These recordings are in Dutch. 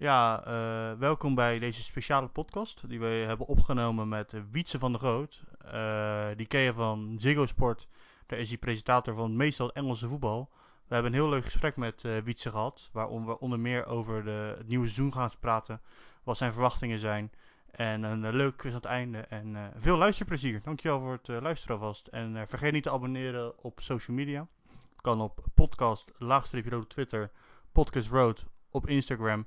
Ja, uh, welkom bij deze speciale podcast die we hebben opgenomen met Wietse van der Groot. Uh, die ken je van Ziggo Sport. Daar is hij presentator van meestal Engelse voetbal. We hebben een heel leuk gesprek met uh, Wietse gehad, waarom we onder meer over de, het nieuwe seizoen gaan praten, wat zijn verwachtingen zijn en een leuk quiz aan het einde en veel luisterplezier. Dankjewel voor het luisteren alvast en vergeet niet te abonneren op social media. kan op podcast, laagstreepje Twitter, podcast road op Instagram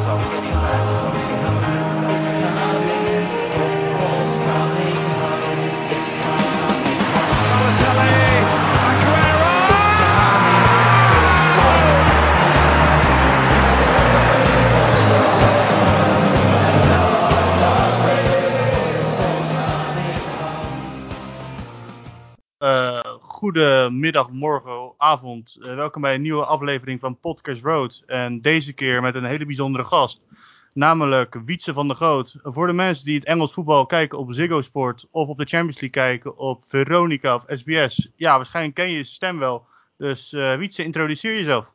goedemiddag, morgen, avond. Uh, welkom bij een nieuwe aflevering van Podcast Road. En deze keer met een hele bijzondere gast. Namelijk Wietse van der Groot. Voor de mensen die het Engels voetbal kijken op Ziggo Sport of op de Champions League kijken op Veronica of SBS. Ja, waarschijnlijk ken je je stem wel. Dus uh, Wietse, introduceer jezelf.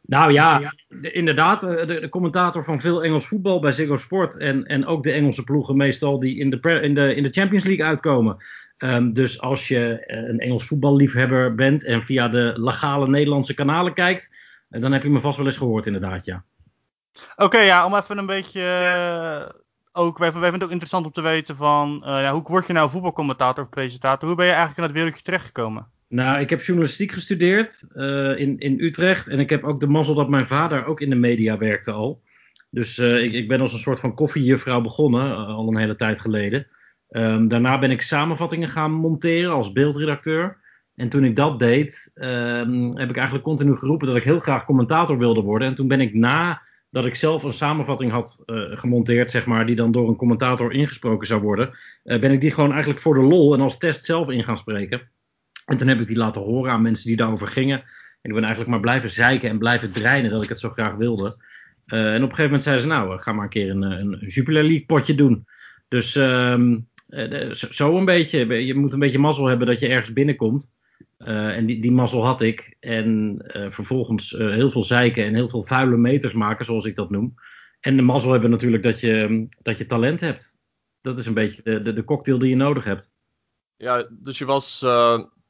Nou ja, inderdaad, eh, de, de, commentator van veel Engels voetbal bij Ziggo Sport. En, en ook de Engelse ploegen meestal die in de, in de, in de Champions League uitkomen. Um, dus als je uh, een Engels voetballiefhebber bent en via de legale Nederlandse kanalen kijkt, uh, dan heb je me vast wel eens gehoord inderdaad, ja. Oké, okay, ja, om even een beetje... Uh, ook, wij, wij vinden het ook interessant om te weten van, ja, hoe word je nou voetbalcommentator of presentator? Hoe ben je eigenlijk in dat wereldje terechtgekomen? Nou, ik heb journalistiek gestudeerd in, in Utrecht en ik heb ook de mazzel dat mijn vader ook in de media werkte al. Dus ik, ik ben als een soort van koffiejuffrouw begonnen, al een hele tijd geleden. Um, daarna ben ik samenvattingen gaan monteren als beeldredacteur. En toen ik dat deed, um, heb ik eigenlijk continu geroepen dat ik heel graag commentator wilde worden. En toen ben ik na dat ik zelf een samenvatting had uh, gemonteerd, zeg maar, die dan door een commentator ingesproken zou worden, uh, ben ik die gewoon eigenlijk voor de lol en als test zelf in gaan spreken. En toen heb ik die laten horen aan mensen die daarover gingen. En ik ben eigenlijk maar blijven zeiken en blijven dreinen dat ik het zo graag wilde. Uh, en op een gegeven moment zeiden ze, nou, ga maar een keer een, een Jupiler League potje doen. Dus um, uh, zo een beetje. Je moet een beetje mazzel hebben dat je ergens binnenkomt. Uh, en die, die mazzel had ik. En uh, vervolgens heel veel zeiken en heel veel vuile meters maken, zoals ik dat noem. En de mazzel hebben natuurlijk dat je, dat je talent hebt. Dat is een beetje de, de, de cocktail die je nodig hebt. Ja, dus je was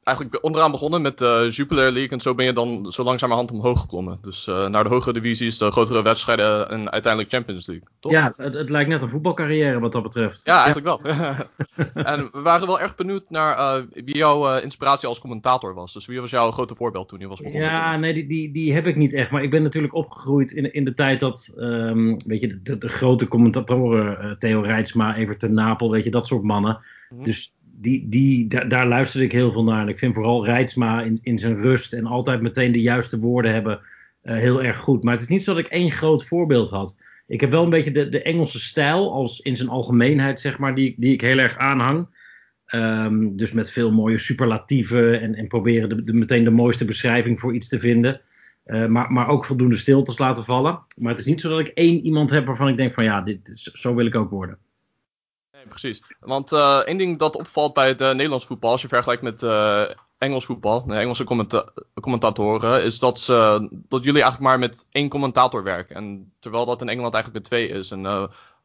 eigenlijk onderaan begonnen met de Jupiler League. En zo ben je dan zo langzamerhand omhoog geklommen. Dus uh, naar de hogere divisies, de grotere wedstrijden en uiteindelijk Champions League. Toch? Ja, het, het lijkt net een voetbalcarrière wat dat betreft. Ja, eigenlijk wel. en we waren wel erg benieuwd naar uh, wie jouw uh, inspiratie als commentator was. Dus wie was jouw grote voorbeeld toen je was begonnen? Ja, nee, die, die, die heb ik niet echt. Maar ik ben natuurlijk opgegroeid in, in de tijd dat, um, weet je, de, de, grote commentatoren, Theo Rijtsma, Evert ten Napel, weet je, dat soort mannen. Mm -hmm. Dus die, die, daar, luisterde ik heel veel naar. En ik vind vooral Rijtsma in, in zijn rust en altijd meteen de juiste woorden hebben uh, heel erg goed. Maar het is niet zo dat ik één groot voorbeeld had. Ik heb wel een beetje de, de Engelse stijl, als in zijn algemeenheid, zeg maar, die, die ik heel erg aanhang. Um, dus met veel mooie superlatieven en, en proberen de, meteen de mooiste beschrijving voor iets te vinden. Uh, maar, maar ook voldoende stiltes laten vallen. Maar het is niet zo dat ik één iemand heb waarvan ik denk van ja, dit, zo wil ik ook worden precies. Want uh, één ding dat opvalt bij het uh, Nederlands voetbal, als je vergelijkt met uh, Engels voetbal, de Engelse commenta commentatoren, is dat, ze, dat jullie eigenlijk maar met één commentator werken. En terwijl dat in Engeland eigenlijk met twee is. En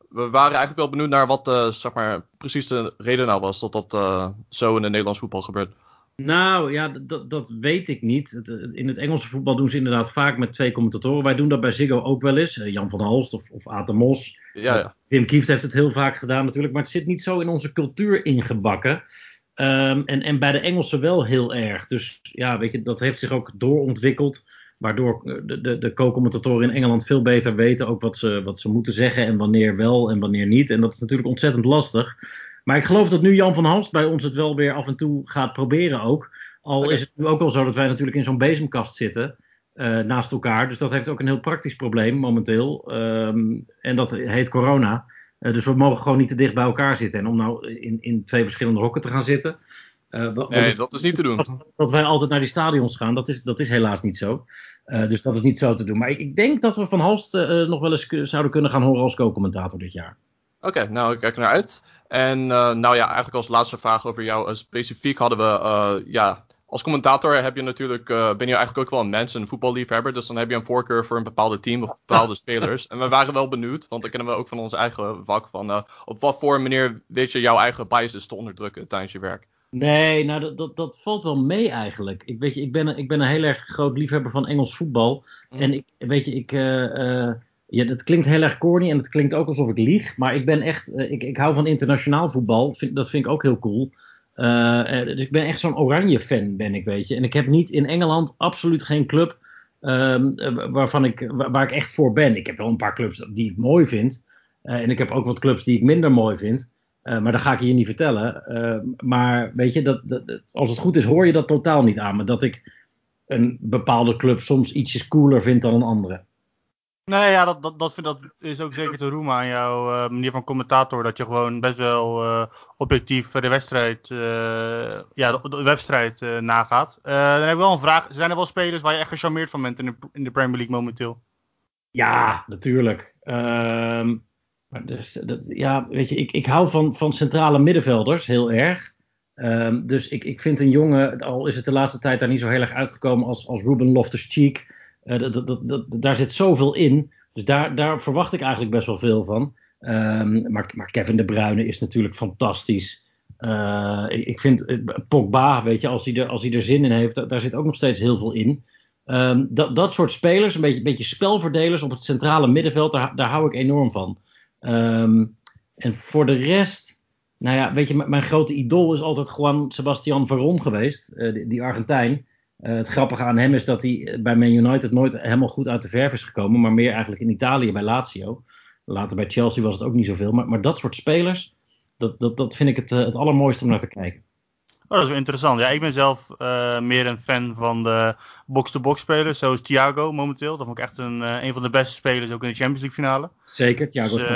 we waren eigenlijk wel benieuwd naar wat zeg maar, precies de reden nou was dat dat zo in het Nederlands voetbal gebeurt. Nou ja, dat, dat weet ik niet. In het Engelse voetbal doen ze inderdaad vaak met twee commentatoren. Wij doen dat bij Ziggo ook wel eens. Jan van Halst of, of Aten Mos. Ja, ja. Wim Kieft heeft het heel vaak gedaan natuurlijk. Maar het zit niet zo in onze cultuur ingebakken. Um, en, en bij de Engelsen wel heel erg. Dus ja, weet je, dat heeft zich ook doorontwikkeld. Waardoor de, de, de co-commentatoren in Engeland veel beter weten ook wat ze, wat ze moeten zeggen. En wanneer wel en wanneer niet. En dat is natuurlijk ontzettend lastig. Maar ik geloof dat nu Jan van Halst bij ons het wel weer af en toe gaat proberen ook. Al okay. is het nu ook wel zo dat wij natuurlijk in zo'n bezemkast zitten. Uh, naast elkaar. Dus dat heeft ook een heel praktisch probleem momenteel. Um, en dat heet corona. Uh, dus we mogen gewoon niet te dicht bij elkaar zitten. En om nou in, in twee verschillende hokken te gaan zitten. Uh, wat, nee, is, dat is niet te doen. Dat, dat, wij altijd naar die stadions gaan, dat is, dat is helaas niet zo. dus dat is niet zo te doen. Maar ik, ik denk dat we Van Halst nog wel eens zouden kunnen gaan horen als co-commentator dit jaar. Oké, nou ik kijk naar uit. En uh, nou ja, eigenlijk als laatste vraag over jou uh, specifiek hadden we, uh, ja, als commentator heb je natuurlijk, ben je eigenlijk ook wel een mens, een voetballiefhebber. Dus dan heb je een voorkeur voor een bepaalde team of bepaalde spelers. En we waren wel benieuwd, want dan kennen we ook van ons eigen vak van op wat voor manier weet je jouw eigen biases te onderdrukken tijdens je werk. Nee, nou dat, dat, dat valt wel mee eigenlijk. Ik, weet je, ik, ben, ik ben een heel erg groot liefhebber van Engels voetbal. Mm. En ik, weet je, ik, ja, dat klinkt heel erg corny en het klinkt ook alsof ik lieg. Maar ik ben echt, uh, ik, ik hou van internationaal voetbal. Vind, dat vind ik ook heel cool. Uh, dus ik ben echt zo'n oranje fan, ben ik, weet je. En ik heb niet in Engeland absoluut geen club uh, waarvan ik, waar, ik echt voor ben. Ik heb wel een paar clubs die ik mooi vind. en ik heb ook wat clubs die ik minder mooi vind. maar dat ga ik je niet vertellen. maar weet je, dat, dat, als het goed is, hoor je dat totaal niet aan me. Dat ik een bepaalde club soms ietsjes cooler vind dan een andere. Nee, ja, dat, dat, dat, is ook zeker te roemen aan jouw uh, manier van commentator. Dat je gewoon best wel uh, objectief de wedstrijd, uh, ja, de, wedstrijd nagaat. dan heb ik wel een vraag. Zijn er wel spelers waar je echt gecharmeerd van bent in de, Premier League momenteel? Ja, natuurlijk. Um, dus, dat, ja, weet je, ik, ik hou van, van centrale middenvelders heel erg. Um, dus ik, ik vind een jongen, al is het de laatste tijd daar niet zo heel erg uitgekomen als, als Ruben Loftus-Cheek dat, dat, dat, daar zit zoveel in. Dus daar, daar verwacht ik eigenlijk best wel veel van. Um, maar, maar, Kevin De Bruyne is natuurlijk fantastisch. Uh, ik, vind eh, Pogba, weet je, als hij, er, als hij er zin in heeft, daar, zit ook nog steeds heel veel in. Um, dat, dat soort spelers, een beetje, beetje spelverdelers op het centrale middenveld, daar, hou ik enorm van. Um, en voor de rest, nou ja, weet je, mijn grote idool is altijd Juan Sebastian Veron geweest, die Argentijn. Uh, het grappige aan hem is dat hij bij Man United nooit helemaal goed uit de verf is gekomen, maar meer eigenlijk in Italië bij Lazio. Later bij Chelsea was het ook niet zoveel. Maar, maar dat soort spelers, dat, dat, dat vind ik het, uh, het allermooiste om naar te kijken. Oh, dat is wel interessant. Ja, ik ben zelf uh, meer een fan van de box-to-box spelers, zoals Thiago momenteel. Dat vond ik echt een, een van de beste spelers, ook in de Champions League finale. Zeker, Thiago. Dus,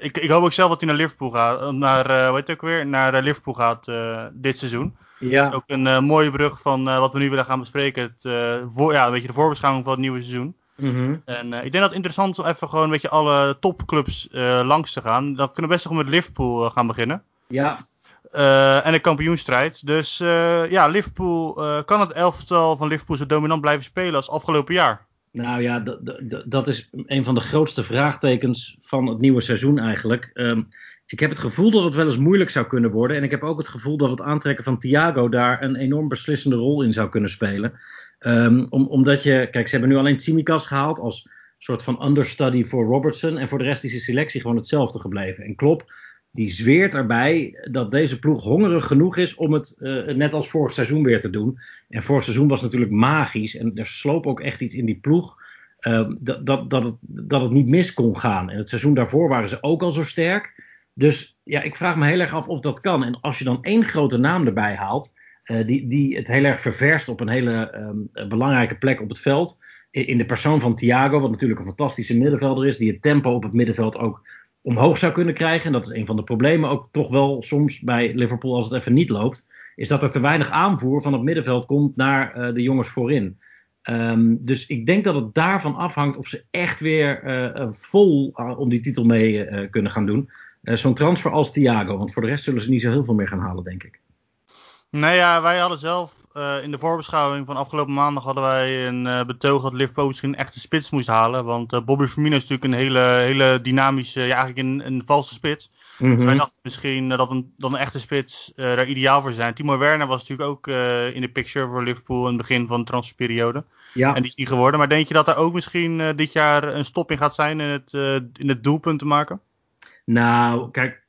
ik, ik hoop ook zelf dat hij naar Liverpool gaat, naar, hoe heet het ook weer, naar Liverpool gaat dit seizoen. Ja. ook een uh, mooie brug van uh, wat we nu willen gaan bespreken. Het, uh, voor, ja, een beetje de voorbeschouwing van het nieuwe seizoen. Mm -hmm. En ik denk dat het interessant is om even gewoon een beetje alle topclubs langs te gaan. Dan kunnen we best nog met Liverpool gaan beginnen. Ja. en de kampioenstrijd. Dus ja, Liverpool, kan het elftal van Liverpool zo dominant blijven spelen als afgelopen jaar? Nou ja, dat is een van de grootste vraagtekens van het nieuwe seizoen eigenlijk. Um, ik heb het gevoel dat het wel eens moeilijk zou kunnen worden. En ik heb ook het gevoel dat het aantrekken van Thiago daar een enorm beslissende rol in zou kunnen spelen. Om, omdat je, kijk, ze hebben nu alleen Tsimikas gehaald als soort van understudy voor Robertson. En voor de rest is de selectie gewoon hetzelfde gebleven. En Klopp, die zweert erbij dat deze ploeg hongerig genoeg is om het uh, net als vorig seizoen weer te doen. En vorig seizoen was natuurlijk magisch. En er sloop ook echt iets in die ploeg. Uh, dat, dat, dat, het, dat het niet mis kon gaan. En het seizoen daarvoor waren ze ook al zo sterk. Dus ja, ik vraag me heel erg af of dat kan. En als je dan één grote naam erbij haalt, uh, die, die het heel erg ververst op een hele um, belangrijke plek op het veld. In, de persoon van Thiago, wat natuurlijk een fantastische middenvelder is, die het tempo op het middenveld ook omhoog zou kunnen krijgen. En dat is een van de problemen ook toch wel soms bij Liverpool als het even niet loopt. Is dat er te weinig aanvoer van het middenveld komt naar uh, de jongens voorin. Um, dus ik denk dat het daarvan afhangt of ze echt weer vol om die titel mee kunnen gaan doen. Uh, Zo'n transfer als Thiago. Want voor de rest zullen ze niet zo heel veel meer gaan halen, denk ik. Nou ja, wij hadden zelf uh, in de voorbeschouwing van afgelopen maandag hadden wij een uh, betoog dat Liverpool misschien een echte spits moest halen. Want uh, Bobby Firmino is natuurlijk een hele, hele dynamische, ja eigenlijk een, een valse spits. Mm -hmm. Dus wij dachten misschien dat een, dat een echte spits daar ideaal voor zijn. Timo Werner was natuurlijk ook in de picture voor Liverpool in het begin van de transferperiode. Ja. En die is niet geworden. Maar denk je dat er ook misschien dit jaar een stop in gaat zijn in het, in het doelpunt te maken? Nou, kijk,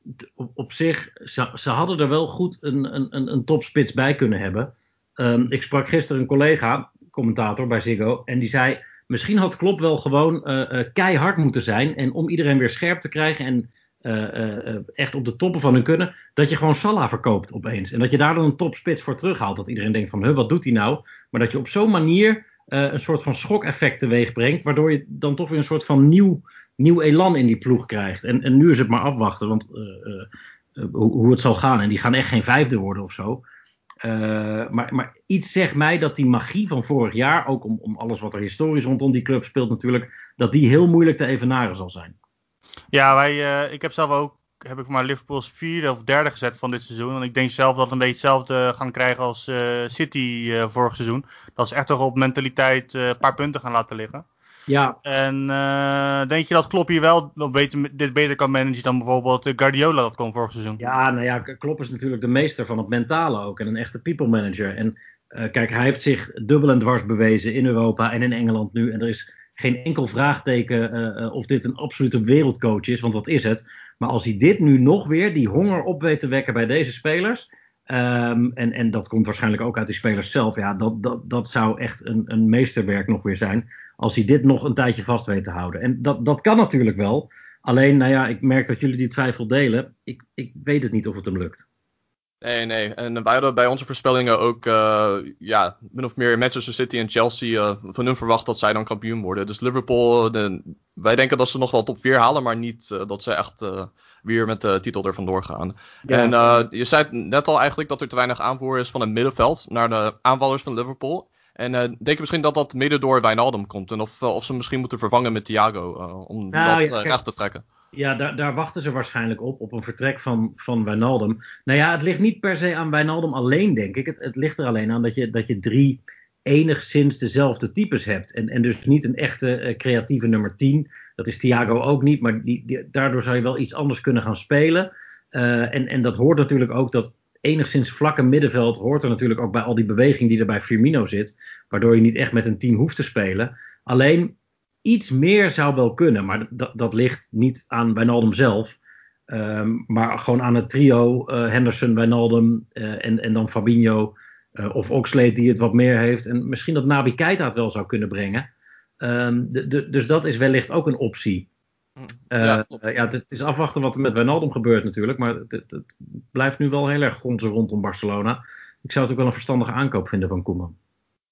op, zich, ze, ze, hadden er wel goed een, een, een topspits bij kunnen hebben. Um, ik sprak gisteren een collega, commentator bij Ziggo, en die zei: Misschien had Klopp wel gewoon uh, uh, keihard moeten zijn. En om iedereen weer scherp te krijgen en uh, echt op de toppen van hun kunnen, dat je gewoon Salah verkoopt opeens. En dat je daar dan een topspits voor terughaalt. Dat iedereen denkt: van, huh, wat doet hij nou? Maar dat je op zo'n manier een soort van schokeffect teweeg brengt, waardoor je dan toch weer een soort van nieuw nieuw elan in die ploeg krijgt. En, en nu is het maar afwachten want, uh, uh, hoe, hoe, het zal gaan. En die gaan echt geen vijfde worden of zo. maar, maar iets zegt mij dat die magie van vorig jaar, ook om, om alles wat er historisch rondom die club speelt natuurlijk, dat die heel moeilijk te evenaren zal zijn. Ja, wij, ik heb zelf ook heb ik maar Liverpool's vierde of derde gezet van dit seizoen. En ik denk zelf dat we een beetje hetzelfde gaan krijgen als City vorig seizoen. Dat ze echt toch op mentaliteit een paar punten gaan laten liggen. Ja. En denk je dat Klopp hier wel beter, dit beter kan managen dan bijvoorbeeld Guardiola dat kon vorig seizoen? Ja, nou ja, Klopp is natuurlijk de meester van het mentale ook. En een echte people manager. En kijk, hij heeft zich dubbel en dwars bewezen in Europa en in Engeland nu. En er is geen enkel vraagteken uh, of dit een absolute wereldcoach is, want wat is het? Maar als hij dit nu nog weer, die honger op weet te wekken bij deze spelers, um, en, en dat komt waarschijnlijk ook uit die spelers zelf, ja, dat, dat, dat zou echt een, een meesterwerk nog weer zijn, als hij dit nog een tijdje vast weet te houden. En dat, dat kan natuurlijk wel, alleen, nou ja, ik merk dat jullie die twijfel delen, ik, ik weet het niet of het hem lukt. Nee, nee. En wij hadden bij onze voorspellingen ook, uh, ja, min of meer Manchester City en Chelsea uh, van hun verwacht dat zij dan kampioen worden. Dus Liverpool, de, wij denken dat ze nog wel top 4 halen, maar niet uh, dat ze echt weer met de titel er vandoor gaan. Ja. En je zei net al eigenlijk dat er te weinig aanvoer is van het middenveld naar de aanvallers van Liverpool. En denk je misschien dat dat mede door Wijnaldum komt? En of, of ze misschien moeten vervangen met Thiago om nou, dat ja, recht te trekken? Ja, daar, daar, wachten ze waarschijnlijk op, op een vertrek van, van Wijnaldum. Nou ja, het ligt niet per se aan Wijnaldum alleen, denk ik. Het, het ligt er alleen aan dat je, dat je drie enigszins dezelfde types hebt. En, en dus niet een echte uh, creatieve nummer 10. Dat is Thiago ook niet, maar die, daardoor zou je wel iets anders kunnen gaan spelen. Uh, en, en dat hoort natuurlijk ook dat enigszins vlakke middenveld hoort er natuurlijk ook bij al die beweging die er bij Firmino zit. Waardoor je niet echt met een 10 hoeft te spelen. Alleen iets meer zou wel kunnen, maar dat, dat ligt niet aan Wijnaldum zelf. Um, maar gewoon aan het trio uh, Henderson, Wijnaldum uh, en, en dan Fabinho uh, of Oxlade die het wat meer heeft. En misschien dat Nabi Keita het wel zou kunnen brengen. Um, de, de, dus dat is wellicht ook een optie. Mm, ja, ja, het, is afwachten wat er met Wijnaldum gebeurt natuurlijk. Maar het, het, het blijft nu wel heel erg gonzen rondom Barcelona. Ik zou het ook wel een verstandige aankoop vinden van Koeman.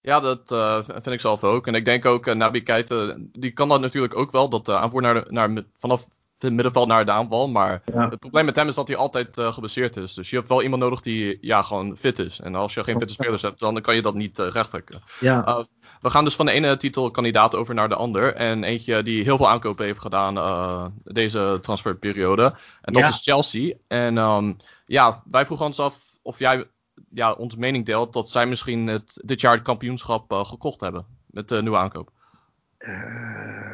Ja, dat uh, vind ik zelf ook. En ik denk ook, uh, Nabi Keita, die kan dat natuurlijk ook wel. Dat uh, aanvoer naar, naar, vanaf het middenveld naar de aanval. Maar ja. het probleem met hem is dat hij altijd uh, geblesseerd is. Dus je hebt wel iemand nodig die ja, gewoon fit is. En als je geen fitte spelers hebt, dan kan je dat niet uh, rechttrekken. Ja. we gaan dus van de ene titelkandidaat over naar de ander. En eentje die heel veel aankopen heeft gedaan deze transferperiode. En dat ja. is Chelsea. En um, ja, wij vroegen ons af of jij ja, onze mening deelt dat zij misschien het, dit jaar het kampioenschap uh, gekocht hebben met de nieuwe aankoop. Uh,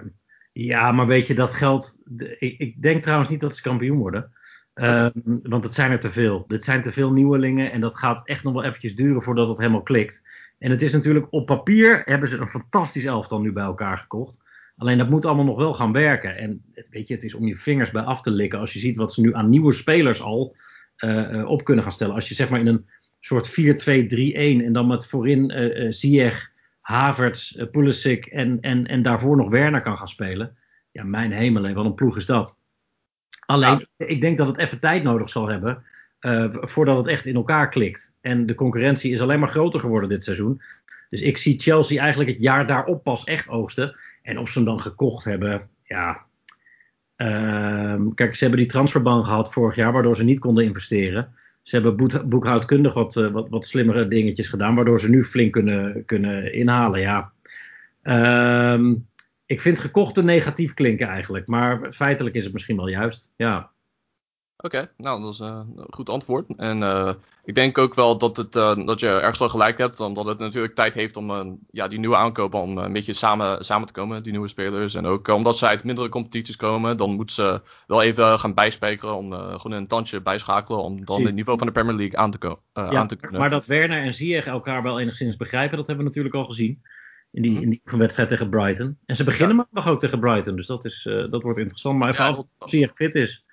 ja, maar weet je, dat geldt. Ik, ik, denk trouwens niet dat ze kampioen worden. Uh, want het zijn er te veel. Dit zijn te veel nieuwelingen en dat gaat echt nog wel eventjes duren voordat het helemaal klikt. En het is natuurlijk op papier hebben ze een fantastisch elftal nu bij elkaar gekocht. Alleen dat moet allemaal nog wel gaan werken. En het, weet je, het is om je vingers bij af te likken als je ziet wat ze nu aan nieuwe spelers al uh, op kunnen gaan stellen. Als je zeg maar in een soort 4-2-3-1 en dan met voorin uh, Ziyech, Havertz, uh, Pulisic en, en, en daarvoor nog Werner kan gaan spelen. Ja, mijn hemel, wat een ploeg is dat. Alleen, ja. ik denk dat het even tijd nodig zal hebben uh, voordat het echt in elkaar klikt. En de concurrentie is alleen maar groter geworden dit seizoen. Dus ik zie Chelsea eigenlijk het jaar daarop pas echt oogsten. En of ze hem dan gekocht hebben, ja. Uh, kijk, ze hebben die transferban gehad vorig jaar, waardoor ze niet konden investeren. Ze hebben boekhoudkundig wat, uh, wat, wat slimmere dingetjes gedaan, waardoor ze nu flink kunnen, kunnen inhalen. Ja. Um, ik vind gekochte negatief klinken eigenlijk, maar feitelijk is het misschien wel juist. Ja. Oké, okay, nou dat is een goed antwoord. En uh, ik denk ook wel dat, het, uh, dat je ergens wel gelijk hebt, omdat het natuurlijk tijd heeft om ja, die nieuwe aankopen om een beetje samen, samen te komen, die nieuwe spelers. En ook omdat ze uit mindere competities komen, dan moeten ze wel even gaan bijspijkeren om gewoon een tandje bijschakelen om dan het niveau van de Premier League aan te, ja, aan te kunnen. Maar dat Werner en Ziyech elkaar wel enigszins begrijpen, dat hebben we natuurlijk al gezien. In die, in die wedstrijd tegen Brighton. En ze beginnen ja. nog ook tegen Brighton, dus dat, is, dat wordt interessant. Maar even ja, af of Ziyech fit is.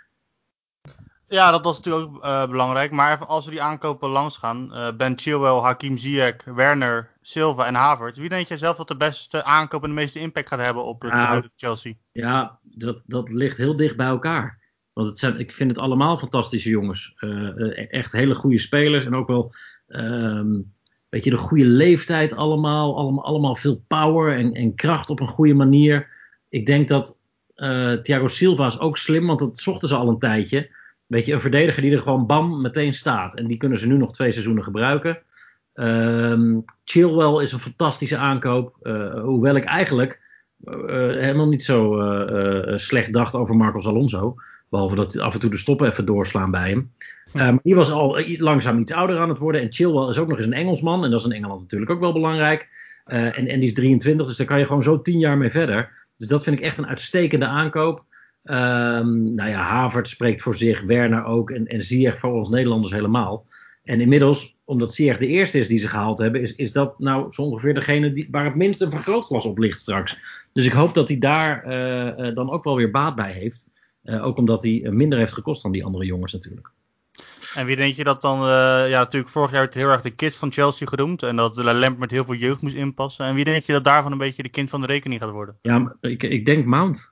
Ja, dat was natuurlijk ook uh, belangrijk. Maar even als we die aankopen langs gaan. Uh, ben Chilwell, Hakim Ziyech, Werner, Silva en Havertz. Wie denk jij zelf dat de beste aankoop en de meeste impact gaat hebben op het ja, Chelsea? Ja, dat, dat ligt heel dicht bij elkaar. Want het zijn, ik vind het allemaal fantastische jongens. Uh, echt hele goede spelers. En ook wel um, weet je, de goede leeftijd allemaal. Allemaal, allemaal veel power en, en kracht op een goede manier. Ik denk dat Thiago Silva is ook slim, want dat zochten ze al een tijdje weet je, een verdediger die er gewoon bam meteen staat. En die kunnen ze nu nog twee seizoenen gebruiken. Um, Chilwell is een fantastische aankoop. Uh, hoewel ik eigenlijk uh, helemaal niet zo uh, slecht dacht over Marcos Alonso. Behalve dat af en toe de stoppen even doorslaan bij hem. Uh, die was al langzaam iets ouder aan het worden. En Chilwell is ook nog eens een Engelsman. En dat is in Engeland natuurlijk ook wel belangrijk. En, en die is 23, dus daar kan je gewoon zo 10 jaar mee verder. Dus dat vind ik echt een uitstekende aankoop. Um, nou ja, Havert spreekt voor zich, Werner ook. En, en Ziyech voor ons Nederlanders helemaal. En inmiddels, omdat Ziyech de eerste is die ze gehaald hebben, is, is dat nou zo ongeveer degene die, waar het minste een vergrootglas op ligt straks. Dus ik hoop dat hij daar uh, uh, dan ook wel weer baat bij heeft. Uh, ook omdat hij minder heeft gekost dan die andere jongens natuurlijk. En wie denk je dat dan, ja natuurlijk vorig jaar werd heel erg de kids van Chelsea genoemd. En dat Lampert met heel veel jeugd moest inpassen. En wie denk je dat daarvan een beetje de kind van de rekening gaat worden? Ja, ik, ik denk Mount.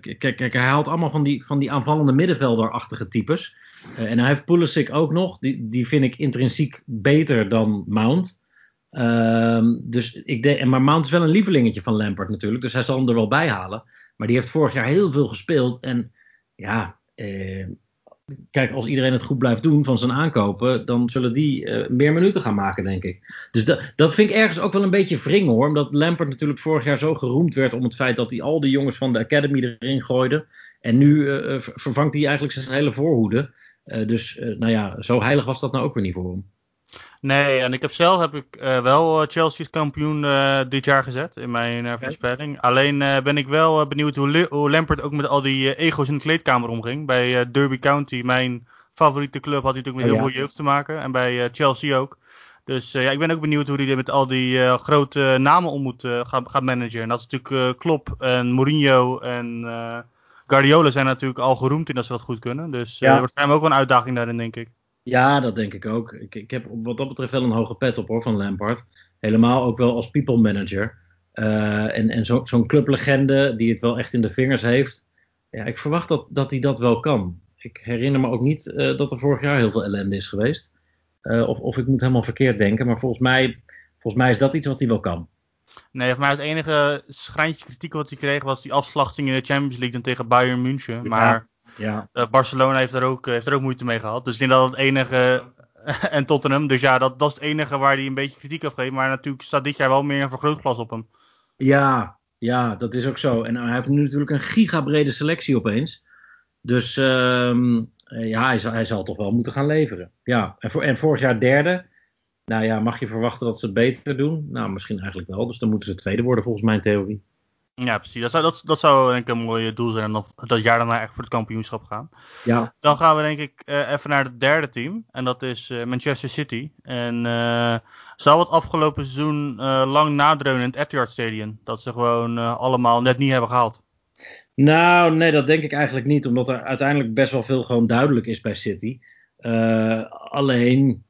Kijk, kijk, hij haalt allemaal van die, van die aanvallende middenvelderachtige types. Uh, en hij heeft Pulisic ook nog. Die, die vind ik intrinsiek beter dan Mount. Um, dus ik denk, maar Mount is wel een lievelingetje van Lampard natuurlijk. Dus hij zal hem er wel bij halen. Maar die heeft vorig jaar heel veel gespeeld. En ja, eh, kijk, als iedereen het goed blijft doen van zijn aankopen, dan zullen die uh, meer minuten gaan maken, denk ik. Dus dat, vind ik ergens ook wel een beetje wringen hoor. Omdat Lampard natuurlijk vorig jaar zo geroemd werd om het feit dat hij al die jongens van de Academy erin gooide. En nu uh, vervangt hij eigenlijk zijn hele voorhoede. Dus nou ja, zo heilig was dat nou ook weer niet voor hem. Nee, en ik heb zelf heb ik uh, wel Chelsea's kampioen dit jaar gezet in mijn voorspelling. Alleen ben ik wel benieuwd hoe, hoe, Lampard ook met al die ego's in de kleedkamer omging. Bij Derby County, mijn favoriete club, had hij natuurlijk met heel ja. veel jeugd te maken. En bij Chelsea ook. Dus ja, ik ben ook benieuwd hoe hij met al die grote namen om moet gaan, gaan managen. En dat is natuurlijk Klopp en Mourinho en Guardiola zijn natuurlijk al geroemd in dat ze dat goed kunnen. Dus ja. uh, wordt voor hem ook wel een uitdaging daarin, denk ik. Ja, dat denk ik ook. Ik, ik heb wat dat betreft wel een hoge pet op hoor, van Lampard. Helemaal ook wel als people manager. Uh, en en zo, zo'n clublegende die het wel echt in de vingers heeft. Ja, ik verwacht dat, dat hij dat wel kan. Ik herinner me ook niet uh, dat er vorig jaar heel veel ellende is geweest. Uh, of, of ik moet helemaal verkeerd denken. Maar volgens mij, volgens mij is dat iets wat hij wel kan. Nee, voor mij het enige schrijntje kritiek wat hij kreeg was die afslachting in de Champions League dan tegen Bayern München. Ja, maar ja. Uh, Barcelona heeft er, ook, heeft er ook moeite mee gehad. Dus ik denk dat het enige. en Tottenham. Dus ja, dat, dat is het enige waar hij een beetje kritiek op geeft. Maar natuurlijk staat dit jaar wel meer een vergrootglas op hem. Ja, ja, dat is ook zo. En hij heeft nu natuurlijk een gigabrede selectie opeens. Dus um, ja, hij zal, hij zal toch wel moeten gaan leveren. Ja, en, voor, en vorig jaar derde. Nou ja, mag je verwachten dat ze het beter doen? Nou, misschien eigenlijk wel. Dus dan moeten ze tweede worden volgens mijn theorie. Ja, precies. Dat zou, dat, dat zou denk ik een mooi doel zijn. En dan dat jaar daarna echt voor het kampioenschap gaan. Ja. Dan gaan we denk ik uh, even naar het derde team. En dat is uh, Manchester City. En uh, zou het afgelopen seizoen lang nadreunen in het Etihad Stadium. Dat ze gewoon allemaal net niet hebben gehaald. Nou, nee, dat denk ik eigenlijk niet. Omdat er uiteindelijk best wel veel gewoon duidelijk is bij City. alleen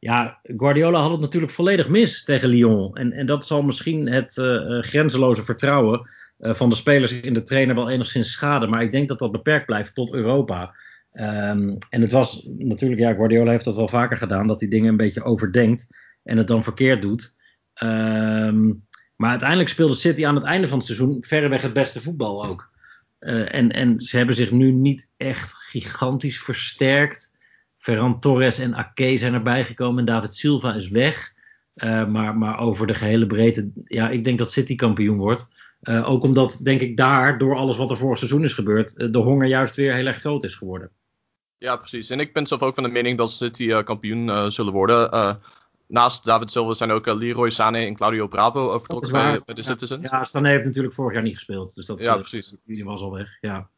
ja, Guardiola had het natuurlijk volledig mis tegen Lyon. En, en dat zal misschien het uh, grenzeloze vertrouwen uh, van de spelers in de trainer wel enigszins schaden. Maar ik denk dat dat beperkt blijft tot Europa. Um, en het was natuurlijk, ja, Guardiola heeft dat wel vaker gedaan, dat hij dingen een beetje overdenkt en het dan verkeerd doet. Um, maar uiteindelijk speelde City aan het einde van het seizoen verreweg het beste voetbal ook. En, en ze hebben zich nu niet echt gigantisch versterkt. Ferran Torres en Ake zijn erbij gekomen en David Silva is weg. Uh, maar, maar over de gehele breedte, ja, ik denk dat City kampioen wordt. Uh, ook omdat, denk ik, daar, door alles wat er vorig seizoen is gebeurd, uh, de honger juist weer heel erg groot is geworden. Ja, precies. En ik ben zelf ook van de mening dat City kampioen zullen worden. naast David Silva zijn ook Leroy Sané en Claudio Bravo vertrokken bij, bij, de Citizens. Ja, Sané heeft natuurlijk vorig jaar niet gespeeld. Dus dat, ja, precies. die was al weg, ja.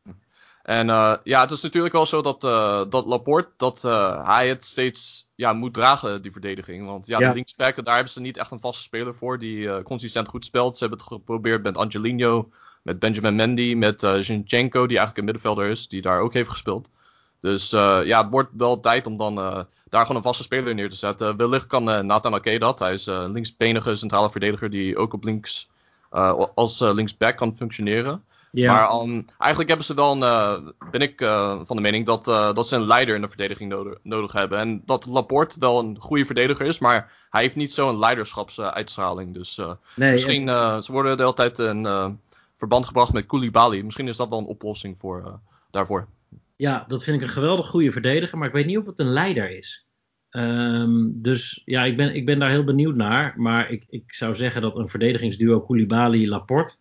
En uh, ja, het is natuurlijk wel zo dat, uh, dat Laporte, dat uh, hij het steeds ja, moet dragen, die verdediging. Want ja, ja. de linksbacken, daar hebben ze niet echt een vaste speler voor die consistent goed speelt. Ze hebben het geprobeerd met Angelino, met Benjamin Mendy, met uh, Zinchenko, die eigenlijk een middenvelder is, die daar ook heeft gespeeld. Dus ja, het wordt wel tijd om dan daar gewoon een vaste speler neer te zetten. wellicht kan Nathan Ake dat. Hij is een linksbenige centrale verdediger die ook op links als linksback kan functioneren. Ja. Maar um, eigenlijk hebben ze dan, uh, ben ik uh, van de mening dat, uh, dat ze een leider in de verdediging nodig, nodig, hebben. En dat Laporte wel een goede verdediger is, maar hij heeft niet zo'n leiderschapsuitstraling. Dus nee, misschien, ze worden de hele tijd in verband gebracht met Koulibaly. Misschien is dat wel een oplossing voor, daarvoor. Ja, dat vind ik een geweldig goede verdediger, maar ik weet niet of het een leider is. Um, dus ja, ik ben, ik ben daar heel benieuwd naar. Maar ik, ik zou zeggen dat een verdedigingsduo Koulibaly-Laporte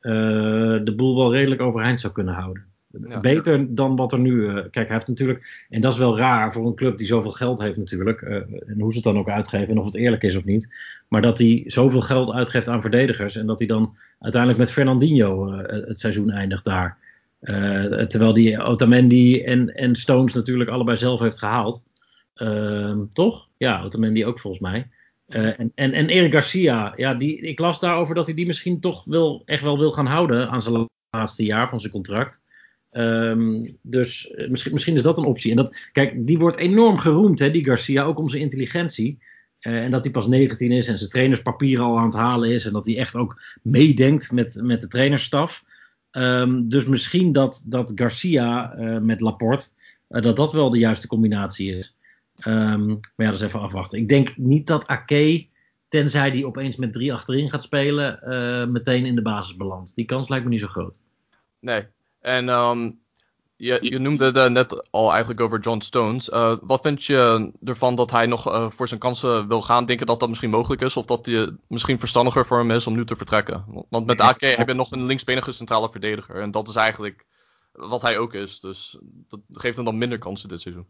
de boel wel redelijk overeind zou kunnen houden. Ja. Beter dan wat er nu. Uh, kijk, hij heeft natuurlijk. En dat is wel raar voor een club die zoveel geld heeft, natuurlijk. Uh, en hoe ze het dan ook uitgeven en of het eerlijk is of niet. Maar dat hij zoveel geld uitgeeft aan verdedigers. En dat hij dan uiteindelijk met Fernandinho het seizoen eindigt daar. terwijl die Otamendi en, en Stones natuurlijk allebei zelf heeft gehaald. Ehm, toch? Ja, Otamendi ook volgens mij. Uh, en, en, en Eric Garcia, ja, die, ik las daarover dat hij die misschien toch echt wel wil gaan houden aan zijn laatste jaar van zijn contract. Um, dus uh, misschien, misschien is dat een optie. En dat, kijk, die wordt enorm geroemd, hè, die Garcia, ook om zijn intelligentie. Uh, en dat hij pas 19 is en zijn trainerspapieren al aan het halen is. En dat hij echt ook meedenkt met, met de trainerstaf. Um, dus misschien dat, dat Garcia met Laporte, dat dat wel de juiste combinatie is. Um, maar ja, dat is even afwachten. Ik denk niet dat Ake, tenzij die opeens met drie achterin gaat spelen, uh, meteen in de basis belandt. Die kans lijkt me niet zo groot. Nee. En um, je, je, noemde het net al eigenlijk over John Stones. Uh, wat vind je ervan dat hij nog uh, voor zijn kansen wil gaan? Denk je dat dat misschien mogelijk is? Of dat hij misschien verstandiger voor hem is om nu te vertrekken? Want met Ake heb je nog een linksbenige centrale verdediger. En dat is eigenlijk wat hij ook is. Dus dat geeft hem dan minder kansen dit seizoen.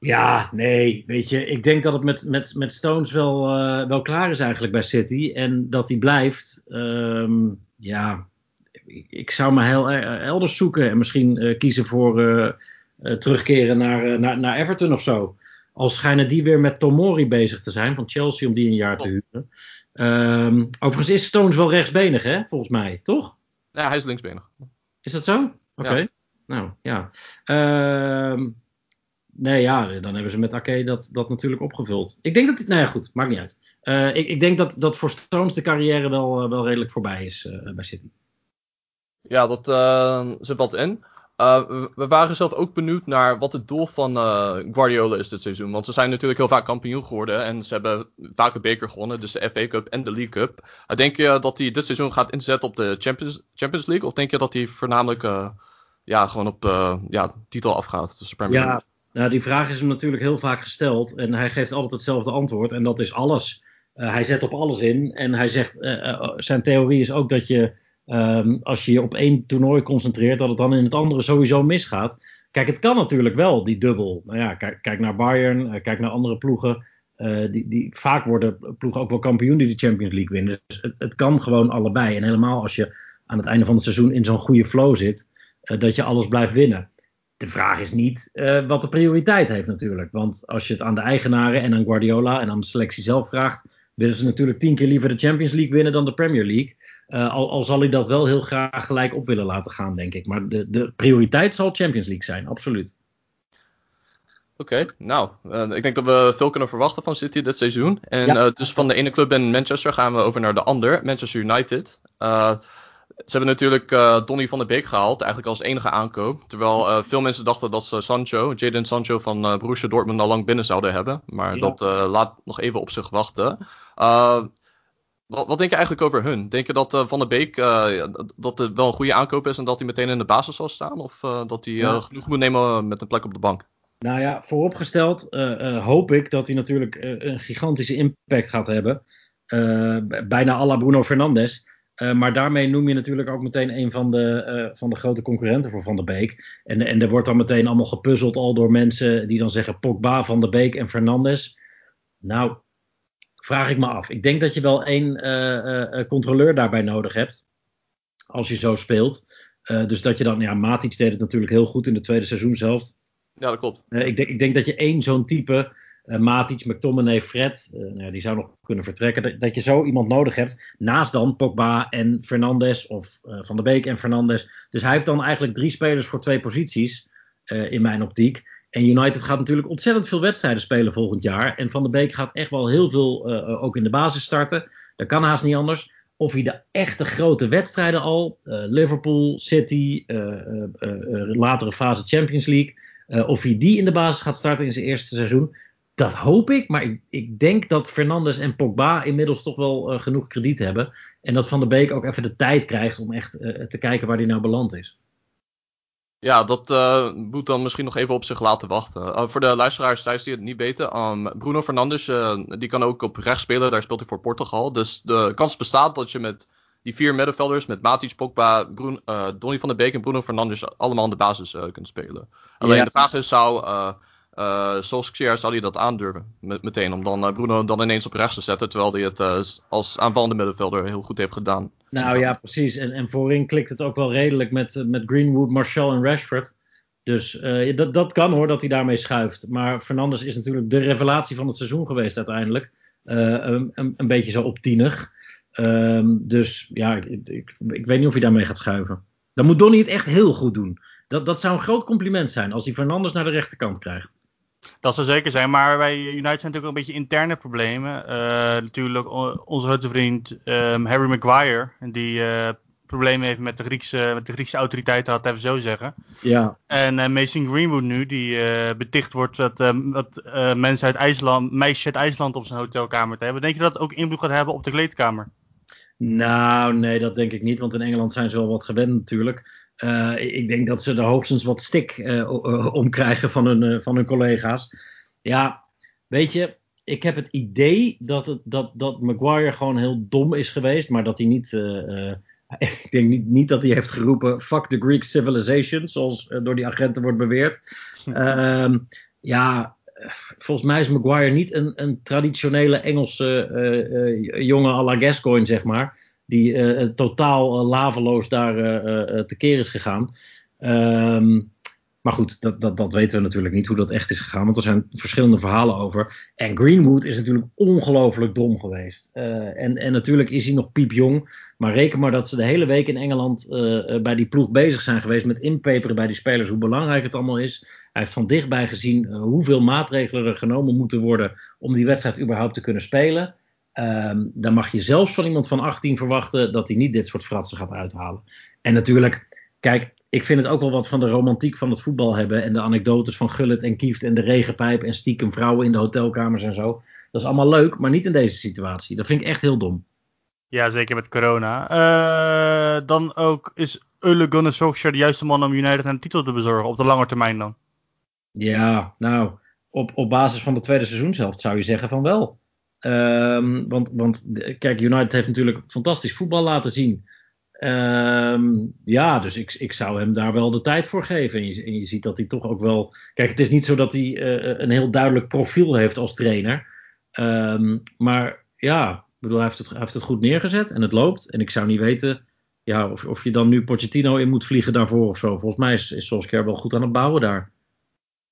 Ja, nee, weet je, ik denk dat het met, met, met Stones wel, uh, wel klaar is eigenlijk bij City. En dat hij blijft, um, ja, ik, ik, zou me heel elders zoeken. En misschien uh, kiezen voor uh, terugkeren naar, naar, naar Everton of zo. Al schijnen die weer met Tomori bezig te zijn van Chelsea om die een jaar te huren. Um, overigens is Stones wel rechtsbenig, hè, volgens mij, toch? Ja, hij is linksbenig. Is dat zo? Oké. Okay. Ja. Nou, ja. Uh, Nee, ja, dan hebben ze met Ake dat, dat natuurlijk opgevuld. Ik denk dat, nou ja, goed, maakt niet uit. Uh, ik, ik, denk dat, dat voor de carrière wel, uh, wel redelijk voorbij is uh, bij City. Ja, dat zit wat in. We, we, waren zelf ook benieuwd naar wat het doel van Guardiola is dit seizoen. Want ze zijn natuurlijk heel vaak kampioen geworden. En ze hebben vaak de beker gewonnen, dus de FA Cup en de League Cup. denk je dat hij dit seizoen gaat inzetten op de Champions, Champions League? Of denk je dat hij voornamelijk ja, gewoon op ja, titel afgaat, de Premier League? Nou, die vraag is hem natuurlijk heel vaak gesteld en hij geeft altijd hetzelfde antwoord en dat is alles. Uh, hij zet op alles in en hij zegt, uh, uh, zijn theorie is ook dat je, um, als je je op één toernooi concentreert, dat het dan in het andere sowieso misgaat. Kijk, het kan natuurlijk wel, die dubbel. Nou ja, kijk, kijk naar Bayern, kijk naar andere ploegen. die, die, vaak worden ploegen ook wel kampioen die de Champions League winnen. Dus het, het kan gewoon allebei. En helemaal als je aan het einde van het seizoen in zo'n goede flow zit, dat je alles blijft winnen de vraag is niet uh, wat de prioriteit heeft natuurlijk. Want als je het aan de eigenaren en aan Guardiola en aan de selectie zelf vraagt, willen ze natuurlijk tien keer liever de Champions League winnen dan de Premier League. Uh, al, al, zal hij dat wel heel graag gelijk op willen laten gaan, denk ik. Maar de, de prioriteit zal Champions League zijn, absoluut. Oké, okay, nou, uh, ik denk dat we veel kunnen verwachten van City dit seizoen. En ja. dus van de ene club in Manchester gaan we over naar de ander, Manchester United. Ze hebben natuurlijk uh, Donny van der Beek gehaald, eigenlijk als enige aankoop. Terwijl uh, veel mensen dachten dat ze Sancho, Jadon Sancho van uh, Borussia Dortmund al lang binnen zouden hebben. Maar ja. dat laat nog even op zich wachten. Wat, wat, denk je eigenlijk over hun? Denk je dat Van der Beek dat het wel een goede aankoop is en dat hij meteen in de basis zal staan? Of dat hij ja. genoeg moet nemen met een plek op de bank? Nou ja, vooropgesteld hoop ik dat hij natuurlijk een gigantische impact gaat hebben. bijna à la Bruno Fernandes. Uh, maar daarmee noem je natuurlijk ook meteen een van de, uh, van de grote concurrenten voor Van der Beek. En, en er wordt dan meteen allemaal gepuzzeld al door mensen die dan zeggen Pogba, Van der Beek en Fernandes. Nou, vraag ik me af. Ik denk dat je wel één uh, controleur daarbij nodig hebt. Als je zo speelt. dus dat je dan, ja, Matic deed het natuurlijk heel goed in de tweede seizoenshelft. Ja, dat klopt. ik, denk, ik denk dat je één zo'n type uh, Matic, McTominay, Fred, uh, nou, die zou nog kunnen vertrekken. Dat, dat, je zo iemand nodig hebt. Naast dan Pogba en Fernandes of uh, Van der Beek en Fernandes. Dus hij heeft dan eigenlijk drie spelers voor twee posities in mijn optiek. En United gaat natuurlijk ontzettend veel wedstrijden spelen volgend jaar. En Van der Beek gaat echt wel heel veel ook in de basis starten. Dat kan haast niet anders. Of hij de echte grote wedstrijden al, Liverpool, City, latere fase Champions League, of hij die in de basis gaat starten in zijn eerste seizoen dat hoop ik, maar ik, ik, denk dat Fernandes en Pogba inmiddels toch wel uh, genoeg krediet hebben. En dat Van der Beek ook even de tijd krijgt om echt uh, te kijken waar hij nou beland is. Ja, dat uh, moet dan misschien nog even op zich laten wachten. voor de luisteraars thuis die het niet weten, um, Bruno Fernandes die kan ook op rechts spelen, daar speelt hij voor Portugal. Dus de kans bestaat dat je met die vier middenvelders met Matic, Pogba, Bruno, uh, Donny van der Beek en Bruno Fernandes allemaal in de basis uh, kunnen spelen. Alleen Ja. de vraag is, zou uh, Solskjaer zou hij dat aandurven met, meteen om dan uh, Bruno dan ineens op rechts te zetten, terwijl hij het uh, als aanvallende middenvelder heel goed heeft gedaan. Nou ja, precies. En, en voorin klikt het ook wel redelijk met, met Greenwood, Martial en Rashford. Dus dat, dat kan hoor, dat hij daarmee schuift. Maar Fernandes is natuurlijk de revelatie van het seizoen geweest uiteindelijk. Een, een, beetje zo optienig. Um, dus ja, ik, ik, ik, weet niet of hij daarmee gaat schuiven. Dan moet Donny het echt heel goed doen. Dat, dat zou een groot compliment zijn als hij Fernandes naar de rechterkant krijgt. Dat zou zeker zijn, maar bij United zijn natuurlijk ook een beetje interne problemen. Uh, natuurlijk onze grote vriend um, Harry Maguire, die uh, problemen heeft met de Griekse, met de Griekse autoriteiten, het even zo zeggen. Ja. En uh, Mason Greenwood nu, die beticht wordt dat, dat mensen uit IJsland, meisjes uit IJsland op zijn hotelkamer te hebben. Denk je dat het ook invloed gaat hebben op de kleedkamer? Nou, nee, dat denk ik niet, want in Engeland zijn ze wel wat gewend natuurlijk. Uh, ik denk dat ze er hoogstens wat stik uh, om krijgen van hun, uh, van hun collega's. Ja, weet je, ik heb het idee dat, het, dat, dat Maguire gewoon heel dom is geweest, maar dat hij niet. ik denk niet, niet dat hij heeft geroepen: fuck the Greek civilization, zoals door die agenten wordt beweerd. ja, volgens mij is Maguire niet een, een traditionele Engelse jongen à la Gascoigne, zeg maar die uh, totaal uh, laveloos daar tekeer is gegaan. Um, maar goed, dat, dat, dat weten we natuurlijk niet hoe dat echt is gegaan, want er zijn verschillende verhalen over. En Greenwood is natuurlijk ongelooflijk dom geweest. en, en natuurlijk is hij nog piepjong, maar reken maar dat ze de hele week in Engeland bij die ploeg bezig zijn geweest met inpeperen bij die spelers hoe belangrijk het allemaal is. Hij heeft van dichtbij gezien hoeveel maatregelen er genomen moeten worden om die wedstrijd überhaupt te kunnen spelen. Um, dan mag je zelfs van iemand van 18 verwachten dat hij niet dit soort fratsen gaat uithalen. En natuurlijk, kijk, ik vind het ook wel wat van de romantiek van het voetbal hebben. En de anekdotes van Gullit en Kieft en de regenpijp en stiekem vrouwen in de hotelkamers en zo. Dat is allemaal leuk, maar niet in deze situatie. Dat vind ik echt heel dom. Ja, zeker met corona. Uh, dan ook is Ole Gunnar Solskjaer de juiste man om United een titel te bezorgen. Op de lange termijn dan. Ja, nou, op, op basis van de tweede seizoenshelft zou je zeggen van wel. Um, want, want kijk, United heeft natuurlijk fantastisch voetbal laten zien. Um, ja, dus ik, ik zou hem daar wel de tijd voor geven. En je, ziet dat hij toch ook wel. Kijk, het is niet zo dat hij uh, een heel duidelijk profiel heeft als trainer. Um, maar ja, bedoel, hij heeft, het, heeft het goed neergezet en het loopt. En ik zou niet weten ja, of, of je dan nu Pochettino in moet vliegen daarvoor of zo. Volgens mij is, is Solskjaer wel goed aan het bouwen daar.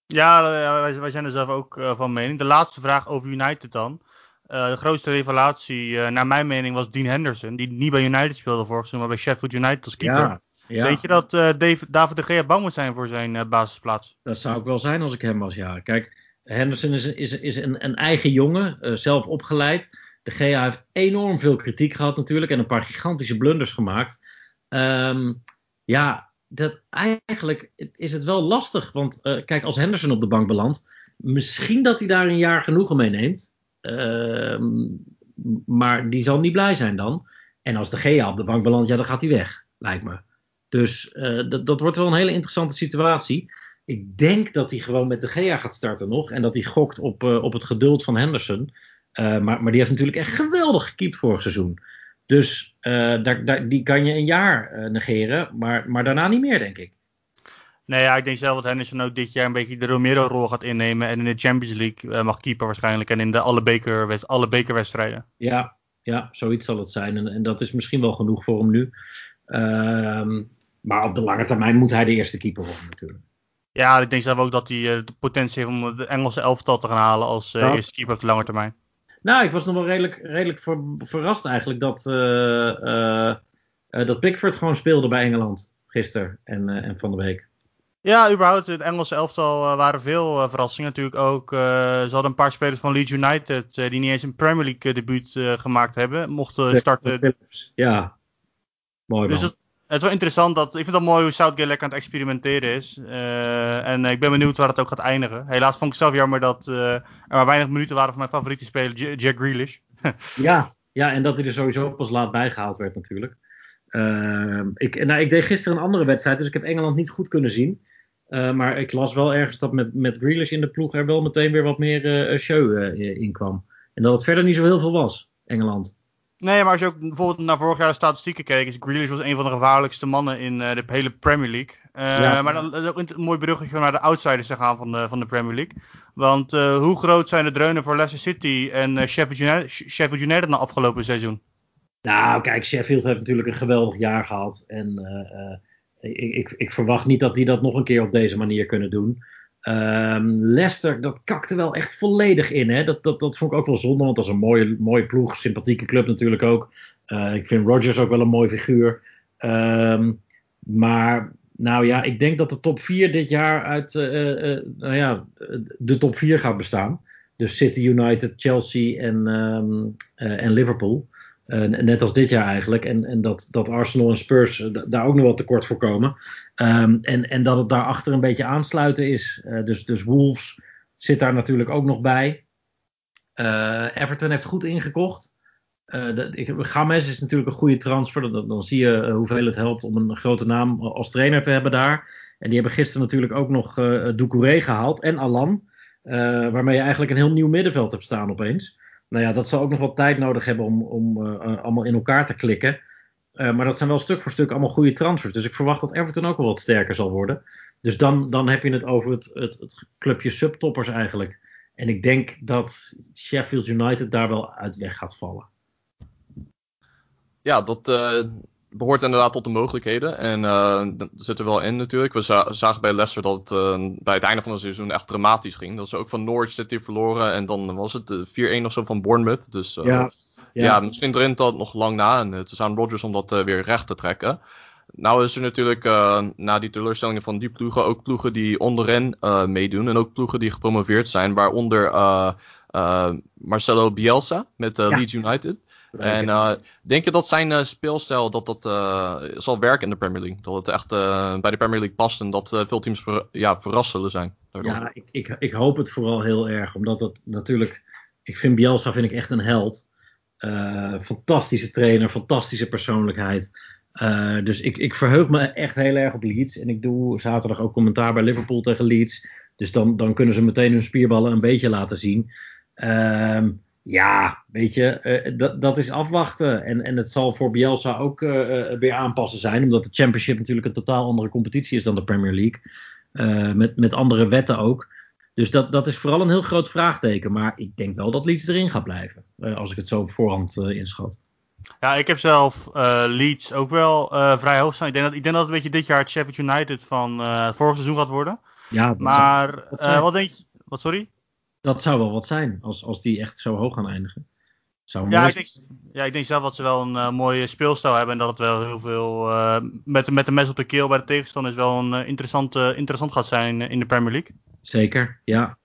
Ja, wij, wij zijn er zelf ook van mening. De laatste vraag over United dan. Uh, de grootste revelatie, uh, naar mijn mening, was Dean Henderson. Die niet bij United speelde vorig seizoen, maar bij Sheffield United als keeper. Ja, ja. Denk je dat uh, Dave, David de Gea bang moet zijn voor zijn basisplaats? Dat zou ik wel zijn als ik hem was, ja. Kijk, Henderson is, is, is een, een eigen jongen, zelf opgeleid. De Gea heeft enorm veel kritiek gehad natuurlijk en een paar gigantische blunders gemaakt. Um, ja, dat, eigenlijk is het wel lastig. Want kijk, als Henderson op de bank belandt, misschien dat hij daar een jaar genoegen mee neemt. Uh, maar die zal niet blij zijn dan. En als de GA op de bank belandt, ja, dan gaat hij weg, lijkt me. Dus uh, dat, dat wordt wel een hele interessante situatie. Ik denk dat hij gewoon met de GA gaat starten nog. En dat hij gokt op, uh, op het geduld van Henderson. Uh, maar, maar die heeft natuurlijk echt geweldig gekiept vorig seizoen. Dus die kan je een jaar negeren. Maar, maar daarna niet meer, denk ik. Nee, ja, ik denk zelf dat Henderson ook dit jaar een beetje de Romero-rol gaat innemen. En in de Champions League uh, mag keeper waarschijnlijk. En in de alle, beker, alle bekerwedstrijden. Ja, ja, zoiets zal het zijn. En, en dat is misschien wel genoeg voor hem nu. Uh, maar op de lange termijn moet hij de eerste keeper worden natuurlijk. Ja, ik denk zelf ook dat hij uh, de potentie heeft om de Engelse elftal te gaan halen als ja. eerste keeper op de lange termijn. Nou, ik was nog wel redelijk, redelijk ver, verrast eigenlijk dat, dat Pickford gewoon speelde bij Engeland gisteren en, en van de week. Ja, überhaupt. Het Engelse elftal uh, waren veel uh, verrassingen natuurlijk ook. Uh, ze hadden een paar spelers van Leeds United die niet eens een Premier League debuut gemaakt hebben. Mochten starten. Ja, mooi dus man. het, het is wel interessant. Dat, ik vind het wel mooi hoe Southgate lekker aan het experimenteren is. en ik ben benieuwd waar het ook gaat eindigen. Helaas vond ik zelf jammer dat er maar weinig minuten waren van mijn favoriete speler, Jack Grealish. ja, ja, en dat hij er sowieso pas laat bijgehaald werd natuurlijk. Uh, ik, nou, ik deed gisteren een andere wedstrijd, dus ik heb Engeland niet goed kunnen zien. Uh, maar ik las wel ergens dat met, met Grealish in de ploeg er wel meteen weer wat meer uh, show uh, in kwam. En dat het verder niet zo heel veel was, Engeland. Nee, maar als je ook bijvoorbeeld naar vorig jaar de statistieken keek, is Grealish was een van de gevaarlijkste mannen in de hele Premier League. Ja. Maar dan ook een mooi bruggetje naar de outsiders te gaan van de, van de Premier League. Want hoe groot zijn de dreunen voor Leicester City en Sheffield United, Sheffield United na afgelopen seizoen? Nou, kijk, Sheffield heeft natuurlijk een geweldig jaar gehad. En ik, ik, ik, verwacht niet dat die dat nog een keer op deze manier kunnen doen. Um, Leicester, dat kakte wel echt volledig in. Hè? Dat, dat, dat vond ik ook wel zonde, want dat is een mooie, mooie ploeg. Sympathieke club natuurlijk ook. Uh, ik vind Rodgers ook wel een mooi figuur. Um, maar nou ja, ik denk dat de top 4 dit jaar uit nou ja, de top 4 gaat bestaan. Dus City, United, Chelsea en, um, en Liverpool. Uh, net als dit jaar eigenlijk. En, en dat, dat Arsenal en Spurs uh, daar ook nog wel tekort voor komen. Um, en, en dat het daarachter een beetje aansluiten is. Uh, dus, dus Wolves zit daar natuurlijk ook nog bij. Everton heeft goed ingekocht. Games is natuurlijk een goede transfer. Dan, dan zie je hoeveel het helpt om een grote naam als trainer te hebben daar. En die hebben gisteren natuurlijk ook nog uh, Doucouré gehaald. En Alan. waarmee je eigenlijk een heel nieuw middenveld hebt staan opeens nou ja, dat zal ook nog wat tijd nodig hebben om, om uh, allemaal in elkaar te klikken. Uh, maar dat zijn wel stuk voor stuk allemaal goede transfers. Dus ik verwacht dat Everton ook wel wat sterker zal worden. Dus dan, dan heb je het over het, het, het clubje subtoppers eigenlijk. En ik denk dat Sheffield United daar wel uit weg gaat vallen. Ja, dat, behoort inderdaad tot de mogelijkheden. En uh, dat zit er wel in natuurlijk. We zagen bij Leicester dat het uh, bij het einde van het seizoen echt dramatisch ging. Dat ze ook van Norwich City verloren. En dan was het 4-1 of zo van Bournemouth. Dus uh, ja, ja. ja, misschien erin dat nog lang na. En het is aan Rodgers om dat weer recht te trekken. Nou is er natuurlijk na die teleurstellingen van die ploegen ook ploegen die onderin meedoen. En ook ploegen die gepromoveerd zijn. Waaronder Marcelo Bielsa met ja. Leeds United. En uh, denk je dat zijn uh, speelstijl dat dat, uh, zal werken in de Premier League? Dat het echt bij de Premier League past en dat veel teams ver, ja, verrast zullen zijn? Daardoor. Ja, ik, ik, ik, hoop het vooral heel erg. Omdat dat natuurlijk... Ik vind Bielsa vind ik echt een held. fantastische trainer, fantastische persoonlijkheid. dus ik, ik verheug me echt heel erg op Leeds. En ik doe zaterdag ook commentaar bij Liverpool tegen Leeds. Dus dan, dan kunnen ze meteen hun spierballen een beetje laten zien. Ehm ja, weet je, uh, dat, dat is afwachten. En, en het zal voor Bielsa ook uh, weer aanpassen zijn, omdat de Championship natuurlijk een totaal andere competitie is dan de Premier League. met, met andere wetten ook. Dus dat, dat is vooral een heel groot vraagteken. Maar ik denk wel dat Leeds erin gaat blijven, als ik het zo op voorhand inschat. Ja, ik heb zelf Leeds ook wel vrij hoog staan. Ik denk, dat, ik denk dat het een beetje dit jaar het Sheffield United van vorig seizoen gaat worden. Ja, maar wat denk je? Wat, sorry? Dat zou wel wat zijn als, als die echt zo hoog gaan eindigen. Zou ja, ik denk, ja, ik denk zelf dat ze wel een uh, mooie speelstijl hebben en dat het wel heel veel uh, met, met de mes op de keel bij de tegenstander is wel een uh, interessant, interessant gaat zijn in de Premier League. Zeker, ja.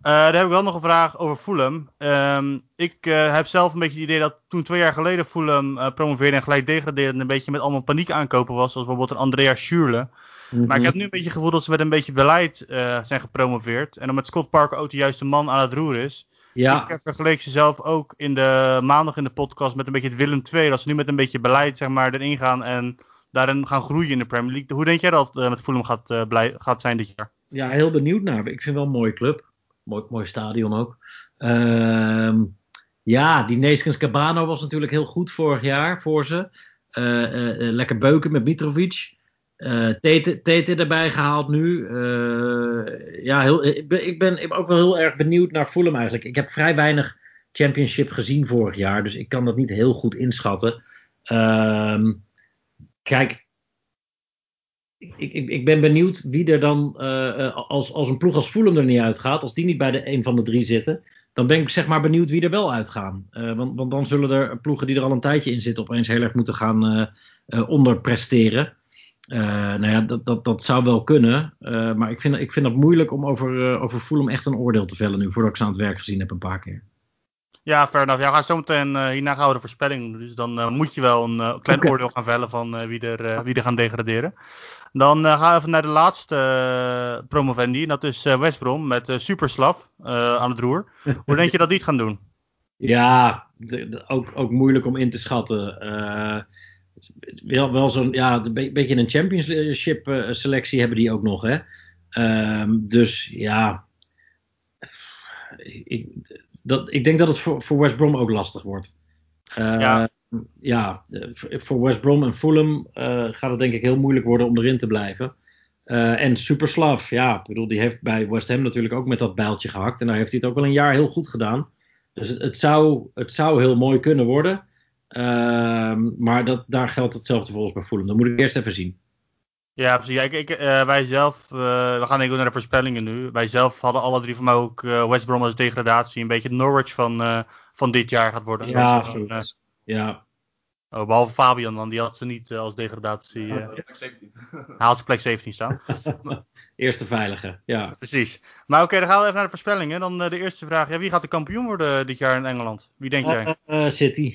daar heb ik wel nog een vraag over Fulham. Um, ik heb zelf een beetje het idee dat toen twee jaar geleden Fulham promoveerde en gelijk degradeerde en een beetje met allemaal paniek aankopen was, zoals bijvoorbeeld een Andrea Schürrle. Maar ik mhm. heb nu een beetje het gevoel dat ze met een beetje beleid uh, zijn gepromoveerd. En dan met Scott Parker ook de juiste man aan het roer is. Ja. Ik vergeleek ze zelf ook in de maandag in de podcast met een beetje het Willem II. Dat ze nu met een beetje beleid zeg maar, erin gaan en daarin gaan groeien in de Premier League. Hoe denk jij dat uh, met Fulham gaat, uh, blij, gaat zijn dit jaar? Ja, heel benieuwd naar. Ik vind wel een mooie club. Mooi, mooi stadion ook. Ehm, ja, die Neskens Cabano was natuurlijk heel goed vorig jaar voor ze. lekker beuken met Mitrovic. Uh, Tete, erbij gehaald nu. Uh, ja, heel, ik, ben, ik ben ook wel heel erg benieuwd naar Fulham eigenlijk. Ik heb vrij weinig championship gezien vorig jaar, dus ik kan dat niet heel goed inschatten. Uh, kijk, ik, ik, ik, ben benieuwd wie er dan, uh, als, als een ploeg als Fulham er niet uitgaat, als die niet bij de een van de drie zitten, dan ben ik zeg maar benieuwd wie er wel uitgaan. want, want dan zullen er ploegen die er al een tijdje in zitten opeens heel erg moeten gaan onderpresteren. Uh, nou ja, dat, dat, dat zou wel kunnen. Uh, maar ik vind, ik vind het moeilijk om over, uh, over Fulham echt een oordeel te vellen nu, voordat ik ze aan het werk gezien heb een paar keer. Ja, fair enough. Ja, we gaan zo meteen hierna gaan we de voorspelling doen. Dus dan moet je wel een klein okay. oordeel gaan vellen van wie, er, wie er gaan degraderen. Dan gaan we even naar de laatste promovendi. En dat is West Brom met Superslav aan het roer. Hoe denk je dat die het gaan doen? Ja, de, de, ook, ook moeilijk om in te schatten wel, wel zo'n, ja, een beetje een championship uh, selectie hebben die ook nog, hè. Um, dus ja, ik, dat, ik denk dat het voor, voor West Brom ook lastig wordt. Uh, ja. ja, voor West Brom en Fulham gaat het denk ik heel moeilijk worden om erin te blijven. en Superslav, ja, ik bedoel, die heeft bij West Ham natuurlijk ook met dat bijltje gehakt. En daar heeft hij het ook wel een jaar heel goed gedaan. Dus het, het zou, het zou heel mooi kunnen worden. Ehm, maar dat, daar geldt hetzelfde volgens bij Fulham. Dat moet ik eerst even zien. Ja, precies. Ik, ik, uh, wij zelf, uh, we gaan even naar de voorspellingen nu. Wij zelf hadden alle drie van mij ook uh, West Brom als degradatie. Een beetje Norwich van, van dit jaar gaat worden. Ja, ja. Oh, behalve Fabian dan, die had ze niet als degradatie. Uh, Hij had ze plek 17 staan. Eerste veilige, ja. Precies. Maar oké, dan gaan we even naar de voorspellingen. Dan de eerste vraag. Ja, wie gaat de kampioen worden dit jaar in Engeland? Wie denk jij? City.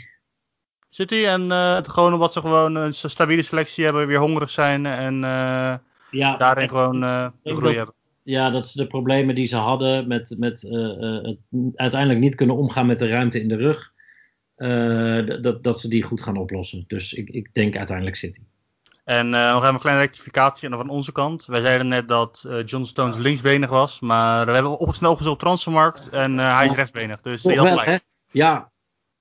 City en uh, gewoon omdat ze gewoon een stabiele selectie hebben, weer hongerig zijn en uh, ja, daarin gewoon uh, de groei hebben. Ja, dat ze de problemen die ze hadden met, met het uiteindelijk niet kunnen omgaan met de ruimte in de rug, dat, dat ze die goed gaan oplossen. Dus ik, ik denk uiteindelijk City. En nog even een kleine rectificatie van onze kant. Wij zeiden net dat John Stones linksbenig was, maar we hebben op snel gezocht transfermarkt en hij is rechtsbenig. Dus die had gelijk. Ja,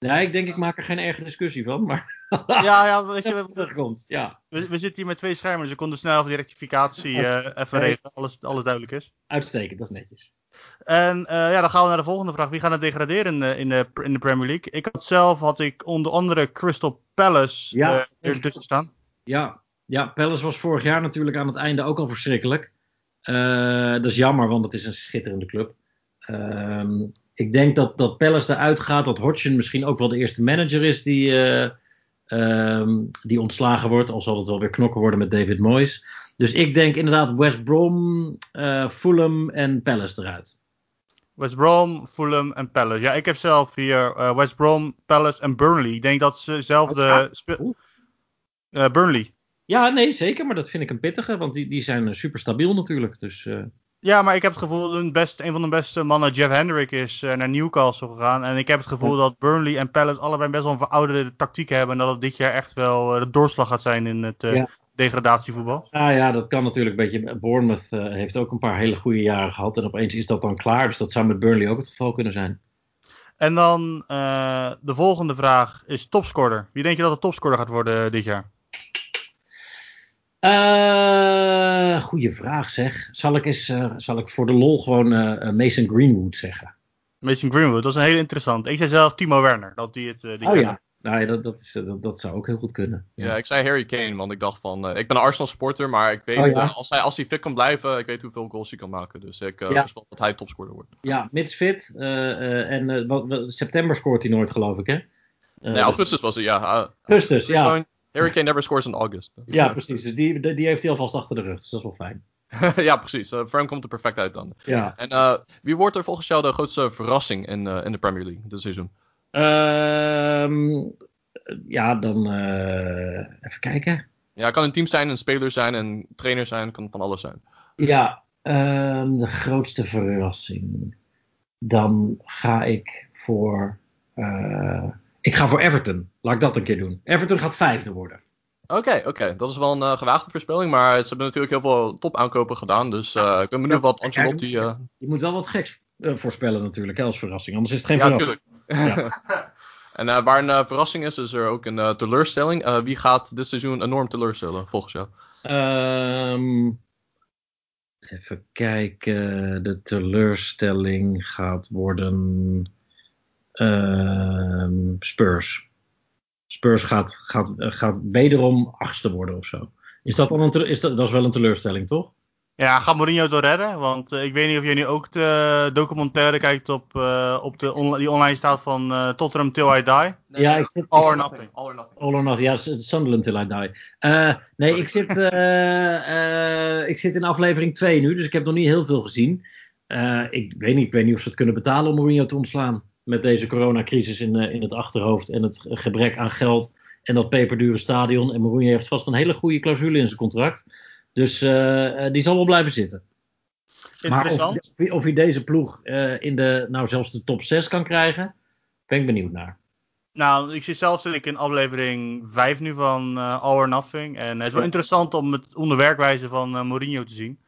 Nee, ik denk ik maak er geen erge discussie van, maar... ja, ja, weet je, we, terugkomt, ja. We, we, zitten hier met twee schermen, dus we konden snel even die rectificatie uh, even regelen, alles, alles duidelijk is. Uitstekend, dat is netjes. En uh, ja, dan gaan we naar de volgende vraag. Wie gaat het degraderen in de, in de, in de Premier League? Ik had zelf, had ik onder andere Crystal Palace ja, uh, ertussen staan. Ja, ja, Palace was vorig jaar natuurlijk aan het einde ook al verschrikkelijk. dat is jammer, want het is een schitterende club. Ehm, ik denk dat, dat Palace eruit gaat. Dat Hodgson misschien ook wel de eerste manager is die, uh, um, die ontslagen wordt. Al zal het wel weer knokken worden met David Moyes. Dus ik denk inderdaad West Brom, uh, Fulham en Palace eruit. West Brom, Fulham en Palace. Ja, ik heb zelf hier uh, West Brom, Palace en Burnley. Ik denk dat ze zelf de... Uh, Burnley. Ja, nee, zeker. Maar dat vind ik een pittige. Want die, die zijn super stabiel natuurlijk. Dus... Ja, maar ik heb het gevoel dat best, een van de beste mannen, Jeff Hendrick, is uh, naar Newcastle gegaan. En ik heb het gevoel dat Burnley en Palace allebei best wel een verouderde tactiek hebben. En dat het dit jaar echt wel uh, de doorslag gaat zijn in het uh, ja. degradatievoetbal. Ja, ja, dat kan natuurlijk een beetje. Bournemouth heeft ook een paar hele goede jaren gehad. En opeens is dat dan klaar. Dus dat zou met Burnley ook het geval kunnen zijn. En dan de volgende vraag is topscorer. Wie denk je dat de topscorer gaat worden dit jaar? Uh, goeie vraag zeg. Zal ik, eens, uh, zal ik voor de lol gewoon uh, Mason Greenwood zeggen? Mason Greenwood, dat is een hele interessant. Ik zei zelf Timo Werner. Dat die het, die oh ja, nou, dat, dat, is, dat, dat, zou ook heel goed kunnen. Ja, ja ik zei Harry Kane, want ik dacht van... ik ben een Arsenal supporter, maar ik weet... Oh, ja? als, hij, als hij fit kan blijven, ik weet hoeveel goals hij kan maken. Dus ik ja. voorspel dat hij topscorer wordt. Ja, mits fit. en wat, september scoort hij nooit, geloof ik, hè? nee, augustus was hij, ja. Augustus, ja. Harry Kane never scores in August. Ja, precies. Dus die, die heeft hij alvast achter de rug. Dus dat is wel fijn. ja, precies. Uh, voor hem komt er perfect uit dan. Ja. En uh, wie wordt er volgens jou de grootste verrassing in, uh, in de Premier League dit seizoen? Um, ja, dan even kijken. Ja, kan een team zijn, een speler zijn, een trainer zijn, kan van alles zijn. Ja, um, de grootste verrassing. Dan ga ik voor ik ga voor Everton. Laat ik dat een keer doen. Everton gaat vijfde worden. Oké, oké. Dat is wel een uh, gewaagde voorspelling. Maar ze hebben natuurlijk heel veel topaankopen gedaan. Dus uh, ik ben benieuwd wat Ancelotti... Uh... Je moet wel wat geks voorspellen natuurlijk, hè, als verrassing. Anders is het geen ja, verrassing. Ja, en waar een verrassing is, is er ook een teleurstelling. wie gaat dit seizoen enorm teleurstellen, volgens jou? Um, even kijken. De teleurstelling gaat worden... Ehm, Spurs. Spurs gaat, gaat, gaat wederom achtste worden of zo. Is dat, dan een, is dat, dat is wel een teleurstelling, toch? Ja, gaat Mourinho het redden? Want uh, ik weet niet of jij nu ook de documentaire kijkt op, uh, op de on die online staat van uh, Tottenham Till I Die. Nee, ja, ik zit, all, or nothing. all or Nothing. All or Nothing, ja, Sunderland Till I Die. nee, ik zit, ik zit in aflevering 2 nu, dus ik heb nog niet heel veel gezien. ik, weet niet, ik weet niet of ze het kunnen betalen om Mourinho te ontslaan met deze coronacrisis in, uh, in het achterhoofd en het gebrek aan geld en dat peperdure stadion. En Mourinho heeft vast een hele goede clausule in zijn contract. Dus uh, die zal wel blijven zitten. Interessant. Maar of, of hij deze ploeg uh, in de, nou zelfs de top 6 kan krijgen, ben ik benieuwd naar. Nou, ik zie zelfs ik in aflevering 5 nu van uh, All or Nothing. En het is wel interessant om het onderwerkwijze van uh, Mourinho te zien.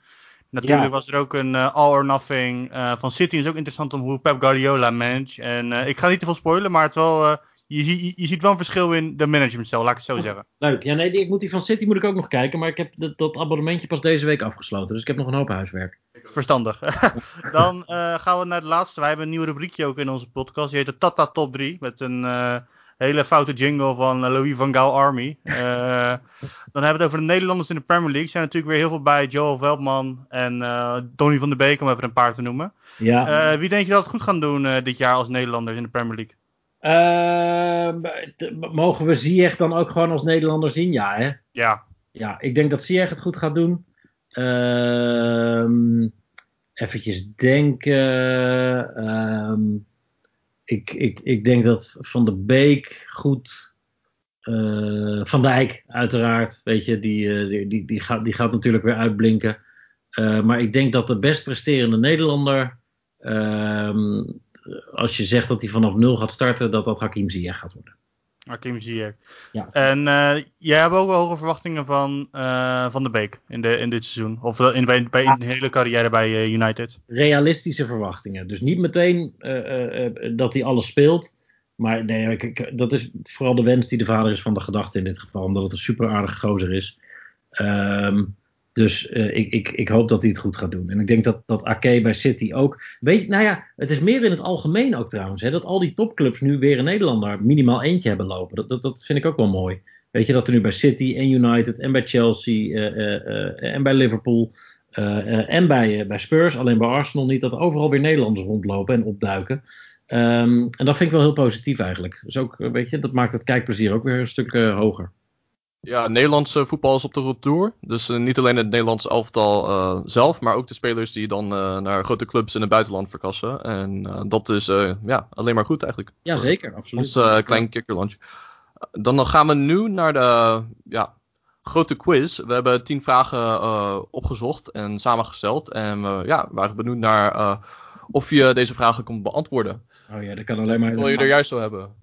Natuurlijk was er ook een uh, All or Nothing uh, van City. Het is ook interessant om hoe Pep Guardiola manage. En uh, ik ga niet te veel spoilen, maar het wel, je, je, je ziet wel een verschil in de managementstijl, laat ik het zo zeggen. Leuk. Ja, nee, die- ik moet die van City moet ik ook nog kijken. Maar ik heb dat, dat abonnementje pas deze week afgesloten. Dus ik heb nog een hoop huiswerk. Verstandig. Dan eh, gaan we naar de laatste. Wij hebben een nieuw rubriekje ook in onze podcast. Die heet de Tata Top 3. Met een eh, hele foute jingle van eh, Louis van Gaal Army. Eh, dan hebben we het over de Nederlanders in de Premier League. Er zijn natuurlijk weer heel veel bij. Joel Veldman en eh Tony van der Beek, om even een paar te noemen. Ja. Wie denk je dat het goed gaan doen dit jaar als Nederlanders in de Premier League? Ehm, mogen we Ziyech dan ook gewoon als Nederlander zien? Ja, hè? Ja, Ja, ik denk dat Ziyech het goed gaat doen. Ehm eventjes denken. Ehm, ik, ik, ik denk dat Van de Beek goed. eh, van Dijk, uiteraard. Weet je, die, eh, die, die, die, gaat, die gaat natuurlijk weer uitblinken. Eh, maar ik denk dat de best presterende Nederlander. ehm, als je zegt dat hij vanaf nul gaat starten, dat dat Hakim Ziyech gaat worden. Hakim Ziyech. Ja. En eh, jij hebt ook wel hoge verwachtingen van eh, Van der Beek in, de, in dit seizoen. Of in, bij, de hele carrière bij eh, United. realistische verwachtingen. Dus niet meteen dat hij alles speelt. Maar nee, ik, ik- dat is vooral de wens die de vader is van de gedachte in dit geval. Omdat het een super aardige gozer is. Ehm, dus eh, ik, ik, ik hoop dat hij het goed gaat doen. En ik denk dat, dat Ake bij City ook. Weet nou ja, het is meer in het algemeen ook trouwens. Hè, dat al die topclubs nu weer een Nederlander minimaal eentje hebben lopen. Dat, dat, dat vind ik ook wel mooi. Weet je dat er nu bij City en United en bij Chelsea eh, eh, en bij Liverpool. en bij, bij Spurs, alleen bij Arsenal niet, dat er overal weer Nederlanders rondlopen en opduiken. Ehm, en dat vind ik wel heel positief eigenlijk. Dus ook, weet je, dat maakt het kijkplezier ook weer een stuk hoger. Ja, Nederlandse voetbal is op de retour. Dus eh, niet alleen het Nederlands elftal eh, zelf, maar ook de spelers die dan eh, naar grote clubs in het buitenland verkassen. En dat is ja, alleen maar goed eigenlijk. Ja, zeker, absoluut. Ons klein kikkerlandje. Dan, dan gaan we nu naar de ja, grote quiz. We hebben tien vragen opgezocht en samengesteld. En we ja, waren benieuwd naar of je deze vragen kon beantwoorden. Oh ja, dat kan alleen maar. Hoeveel je er juist zou hebben.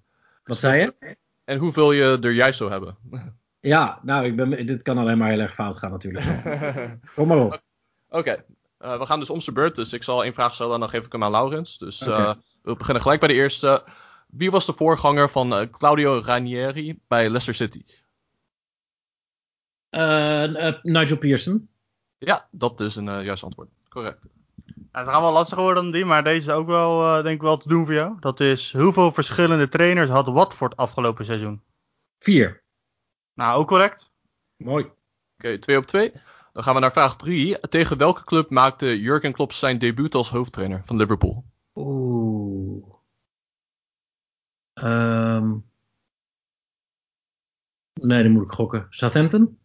Wat zei je? En hoeveel je er juist zou hebben. Ja, nou, ik ben, dit kan alleen maar heel erg fout gaan natuurlijk. Kom maar op. Oké, eh, we gaan dus om zijn beurt. Dus ik zal één vraag stellen en dan geef ik hem aan Laurens. Dus eh, we beginnen gelijk bij de eerste. Wie was de voorganger van eh, Claudio Ranieri bij Leicester City? Nigel Pearson. Ja, dat is een eh, juist antwoord. Correct. Nou, het gaat wel lastiger worden dan die, maar deze is ook wel, eh, denk ik wel te doen voor jou. Dat is, hoeveel verschillende trainers had Watford afgelopen seizoen? Vier. Nou, ook correct. Mooi. Oké, twee op twee. Dan gaan we naar vraag drie. Tegen welke club maakte Jurgen Klopp zijn debuut als hoofdtrainer van Liverpool? Oeh. Ehm. Nee, die moet ik gokken. Southampton?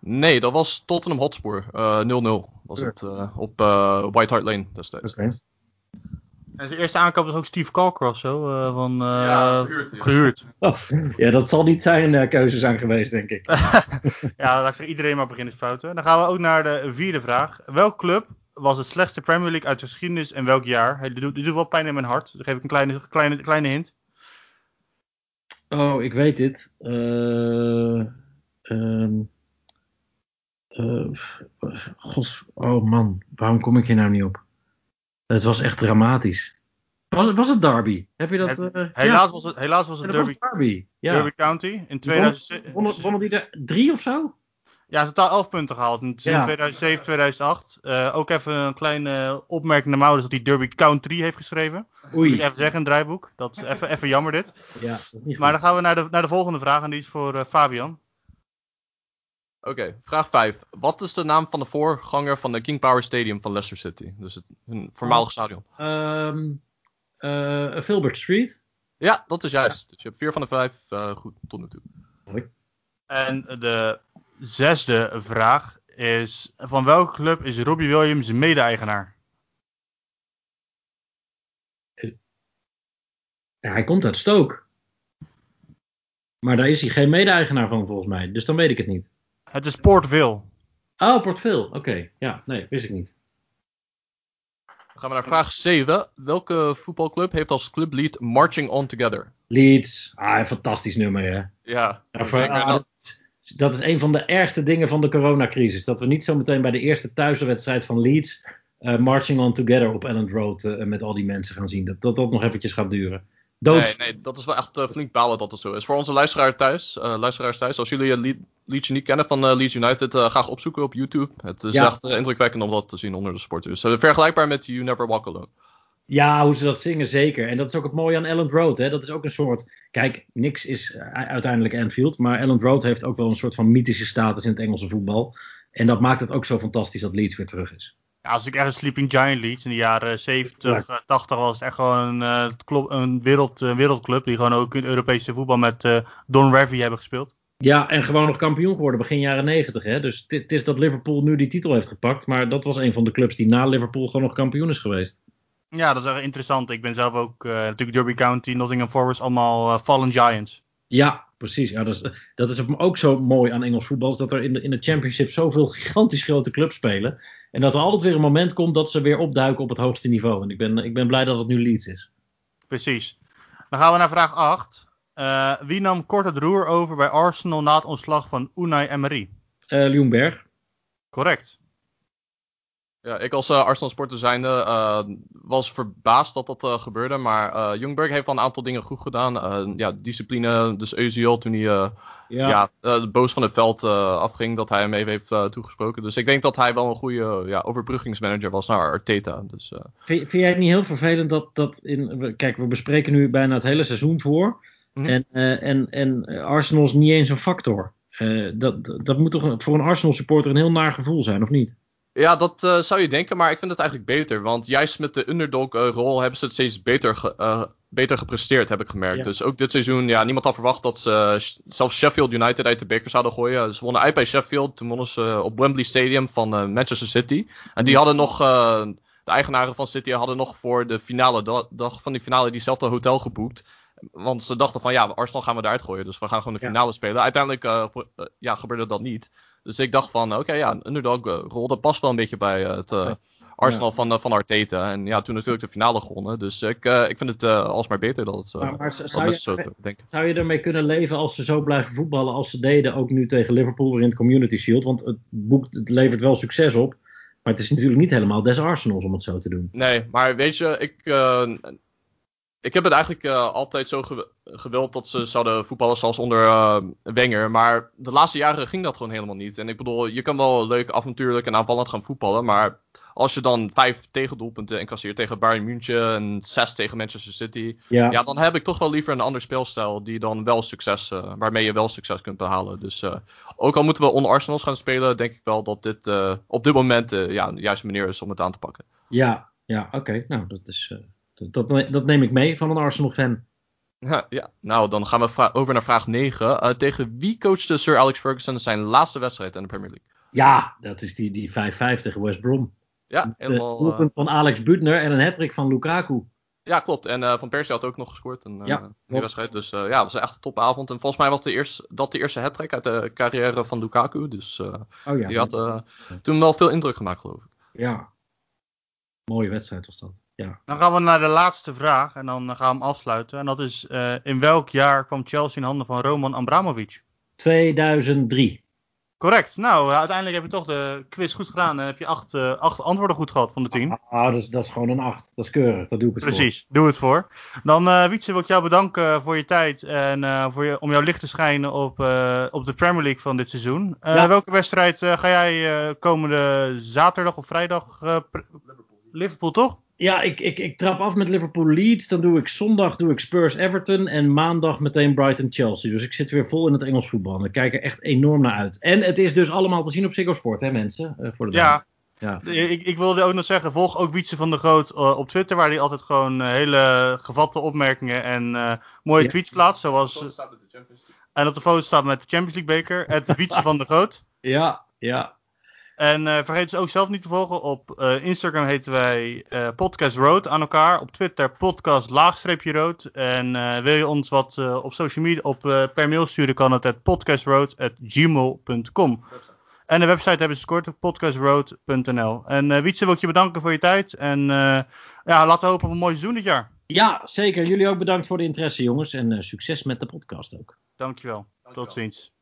Nee, dat was Tottenham Hotspur. Eh, 0-0 was het eh, op eh, White Hart Lane destijds. Oké. En zijn eerste aankoop was ook Steve Calcross, zo, eh, van, eh, Ja, gehuurd, ja. gehuurd. Oh, ja, dat zal niet zijn eh, keuze zijn geweest, denk ik. ja, laat ik zeggen, iedereen maar beginnen fouten. Dan gaan we ook naar de vierde vraag. Welke club was het slechtste Premier League uit de geschiedenis en welk jaar? Dit, doet, dit doet wel pijn in mijn hart. Dan geef ik een kleine, kleine, kleine hint. Oh, ik weet dit. Eh, ehm, eh, God, oh man, waarom kom ik hier nou niet op? Het was echt dramatisch. Was het, was het Derby? Heb je dat? Het- eh, Helaas, ja, was het, helaas was het was Derby, Derby. Ja. Derby County in 2007. Wonnen, wonnen die er drie of zo? Ja, totaal 11 punten gehaald in het seizoen Ja. 2007, 2008. Eh, ook even een kleine opmerking naar Maurits dat hij Derby Country heeft geschreven. Moet ik Oei. even zeggen, een draaiboek. Dat is even, even jammer dit. Ja, Maar dan gaan we naar de, naar de volgende vraag en die is voor eh, Fabian. Oké, vraag 5. Wat is de naam van de voorganger van de King Power Stadium van Leicester City? Dus het een voormalig stadion. Ehm, eh, Filbert Street. Ja, dat is juist. Dus je hebt vier van de vijf eh, goed tot nu toe. En de zesde vraag is: van welke club is Robbie Williams mede-eigenaar? Ja, hij komt uit Stoke. Maar daar is hij geen mede-eigenaar van volgens mij. Dus dan weet ik het niet. Het is Port Vale. Oh, Port Vale. Oké. Ja, nee, wist ik niet. Dan gaan we naar vraag 7. Welke voetbalclub heeft als clublied Marching On Together? Leeds. Ah, een fantastisch nummer, hè. Ja, Ja, zeker. voor- ah, dat is een van de ergste dingen van de coronacrisis. Dat we niet zo meteen bij de eerste thuiswedstrijd van Leeds... eh, Marching On Together op Elland Road eh, met al die mensen gaan zien. Dat, dat dat nog eventjes gaat duren. Dood. Nee, nee, dat is wel echt uh, flink balen dat het zo is. Voor onze luisteraar thuis, uh, luisteraars thuis, als jullie het liedje niet kennen van uh, Leeds United, graag opzoeken op YouTube. Het is ja. echt indrukwekkend om dat te zien onder de sporters. vergelijkbaar met You Never Walk Alone. Ja, hoe ze dat zingen, zeker. En dat is ook het mooie aan Elland Road. Hè? Dat is ook een soort. Kijk, niks is uiteindelijk Anfield. Maar Elland Road heeft ook wel een soort van mythische status in het Engelse voetbal. En dat maakt het ook zo fantastisch dat Leeds weer terug is. Ja, als ik echt een Sleeping Giant Leeds in de jaren 70, ja. 80 was het echt gewoon uh, een wereld, uh, wereldclub. Die gewoon ook in Europese voetbal met uh, Don Revy hebben gespeeld. Ja, en gewoon nog kampioen geworden begin jaren 90. Hè? Dus het is dat Liverpool nu die titel heeft gepakt. Maar dat was een van de clubs die na Liverpool gewoon nog kampioen is geweest. Ja, dat is echt interessant. Ik ben zelf ook natuurlijk Derby County, Nottingham Forest, allemaal Fallen Giants. Ja, precies. Ja, dat, is, dat is ook zo mooi aan Engels voetbal. Is dat er in de, in de Championship zoveel gigantisch grote clubs spelen. En dat er altijd weer een moment komt dat ze weer opduiken op het hoogste niveau. En ik ben, ik ben blij dat het nu Leeds is. Precies. Dan gaan we naar vraag 8. Uh, wie nam kort het roer over bij Arsenal na het ontslag van Unai Emery? Uh, Ljungberg. Correct. Ja, ik als uh, Arsenal sporter zijnde uh, was verbaasd dat dat uh, gebeurde. Maar Jungberg heeft wel een aantal dingen goed gedaan. ja, discipline, dus Eusiel toen hij ja. ja boos van het veld afging, dat hij hem even heeft toegesproken. Dus ik denk dat hij wel een goede ja, overbruggingsmanager was naar Arteta. Dus, vind, vind, jij het niet heel vervelend dat, dat in... Kijk, we bespreken nu bijna het hele seizoen voor. Mm -hmm. en, en, en Arsenal is niet eens een factor. dat, dat moet toch voor een Arsenal supporter een heel naar gevoel zijn, of niet? Ja, dat uh, zou je denken, maar ik vind het eigenlijk beter. Want juist met de underdog-rol uh, hebben ze het steeds beter, ge, uh, beter gepresteerd, heb ik gemerkt. Ja. Dus ook dit seizoen, ja, niemand had verwacht dat ze zelfs Sheffield United uit de beker zouden gooien. Ze wonnen uit bij Sheffield, toen wonnen ze op Wembley Stadium van Manchester City. En die hadden nog, de eigenaren van City hadden nog voor de finale dag van die finale diezelfde hotel geboekt. Want ze dachten van ja, Arsenal gaan we eruit gooien, dus we gaan gewoon de finale ja. spelen. Uiteindelijk ja, gebeurde dat niet. Dus ik dacht van, oké, okay, ja, een underdog-rol, dat past wel een beetje bij het uh, Arsenal ja. van, van Arteta. En ja, toen natuurlijk de finale gewonnen. Dus ik, ik vind het alsmaar beter dat het zo, maar, maar zou, je, zo zou je ermee kunnen leven als ze zo blijven voetballen als ze deden, ook nu tegen Liverpool weer in het Community Shield? Want het, boekt, het levert wel succes op. Maar het is natuurlijk niet helemaal des Arsenals om het zo te doen. Nee, maar weet je, ik, ik heb het eigenlijk uh, altijd zo ge gewild dat ze zouden voetballen zoals onder uh, Wenger. Maar de laatste jaren ging dat gewoon helemaal niet. En ik bedoel, je kan wel leuk avontuurlijk en aanvallend gaan voetballen. Maar als je dan vijf tegendoelpunten incasseert tegen Bayern München en zes tegen Manchester City. Ja. ja. dan heb ik toch wel liever een ander speelstijl die dan wel succes, uh, waarmee je wel succes kunt behalen. Dus ook al moeten we on Arsenals gaan spelen, denk ik wel dat dit op dit moment ja, de juiste manier is om het aan te pakken. Ja, ja oké. Nou, dat is dat, dat neem ik mee van een Arsenal-fan. Ja, ja, nou dan gaan we over naar vraag 9. Uh, eh, tegen wie coachte Sir Alex Ferguson zijn laatste wedstrijd in de Premier League? Ja, dat is die, die 5-5 tegen West Brom. Ja, helemaal. Een doelpunt van Alex Butner en een hattrick van Lukaku. Ja, klopt. En uh, Van Persie had ook nog gescoord in, uh, ja, die wedstrijd. Dus ja, het was echt een topavond. En volgens mij was de eerste, dat de eerste hattrick uit de carrière van Lukaku. Dus oh, ja, die had toen wel veel indruk gemaakt, geloof ik. Ja, mooie wedstrijd was dat. Ja. Dan gaan we naar de laatste vraag en dan gaan we hem afsluiten. En dat is, uh, in welk jaar kwam Chelsea in handen van Roman Abramovic? 2003. Correct. Nou, uiteindelijk heb je toch de quiz goed gedaan. En heb je acht, uh, acht antwoorden goed gehad van de tien. Ah, dat is, dat is gewoon een acht. Dat is keurig. Dat doe ik het Precies, doe het voor. Dan, uh, Wietse, wil ik jou bedanken voor je tijd. En uh, voor je, om jouw licht te schijnen op, op de Premier League van dit seizoen. Ja. Welke wedstrijd ga jij komende zaterdag of vrijdag? Liverpool, toch? Ja, ik, ik, ik trap af met Liverpool Leeds. Dan doe ik zondag doe ik Spurs Everton. En maandag meteen Brighton Chelsea. Dus ik zit weer vol in het Engels voetbal. En ik kijk er echt enorm naar uit. En het is dus allemaal te zien op Ziggo Sport, hè mensen? Uh, voor de ja, ja. Ik, ik, wilde ook nog zeggen, volg ook Wietse van der Groot uh, op Twitter, waar hij altijd gewoon uh, hele gevatte opmerkingen en uh, mooie ja. tweets plaatst. Zoals, en op de foto staat met de Champions League beker, het Wietse van der Groot. Ja, ja. En uh, vergeet dus ook zelf niet te volgen. Op uh, Instagram heten wij uh, Podcast Road aan elkaar. Op Twitter podcast laagstreepje rood. En wil je ons wat op social media op, per mail sturen, kan het at podcastroad.gmail.com. En de website hebben ze kort podcastroad.nl. En Wietse wil ik je bedanken voor je tijd. En ja, laten we hopen op een mooi seizoen dit jaar. Ja, zeker. Jullie ook bedankt voor de interesse, jongens. En succes met de podcast ook. Dankjewel. Dankjewel. Tot ziens.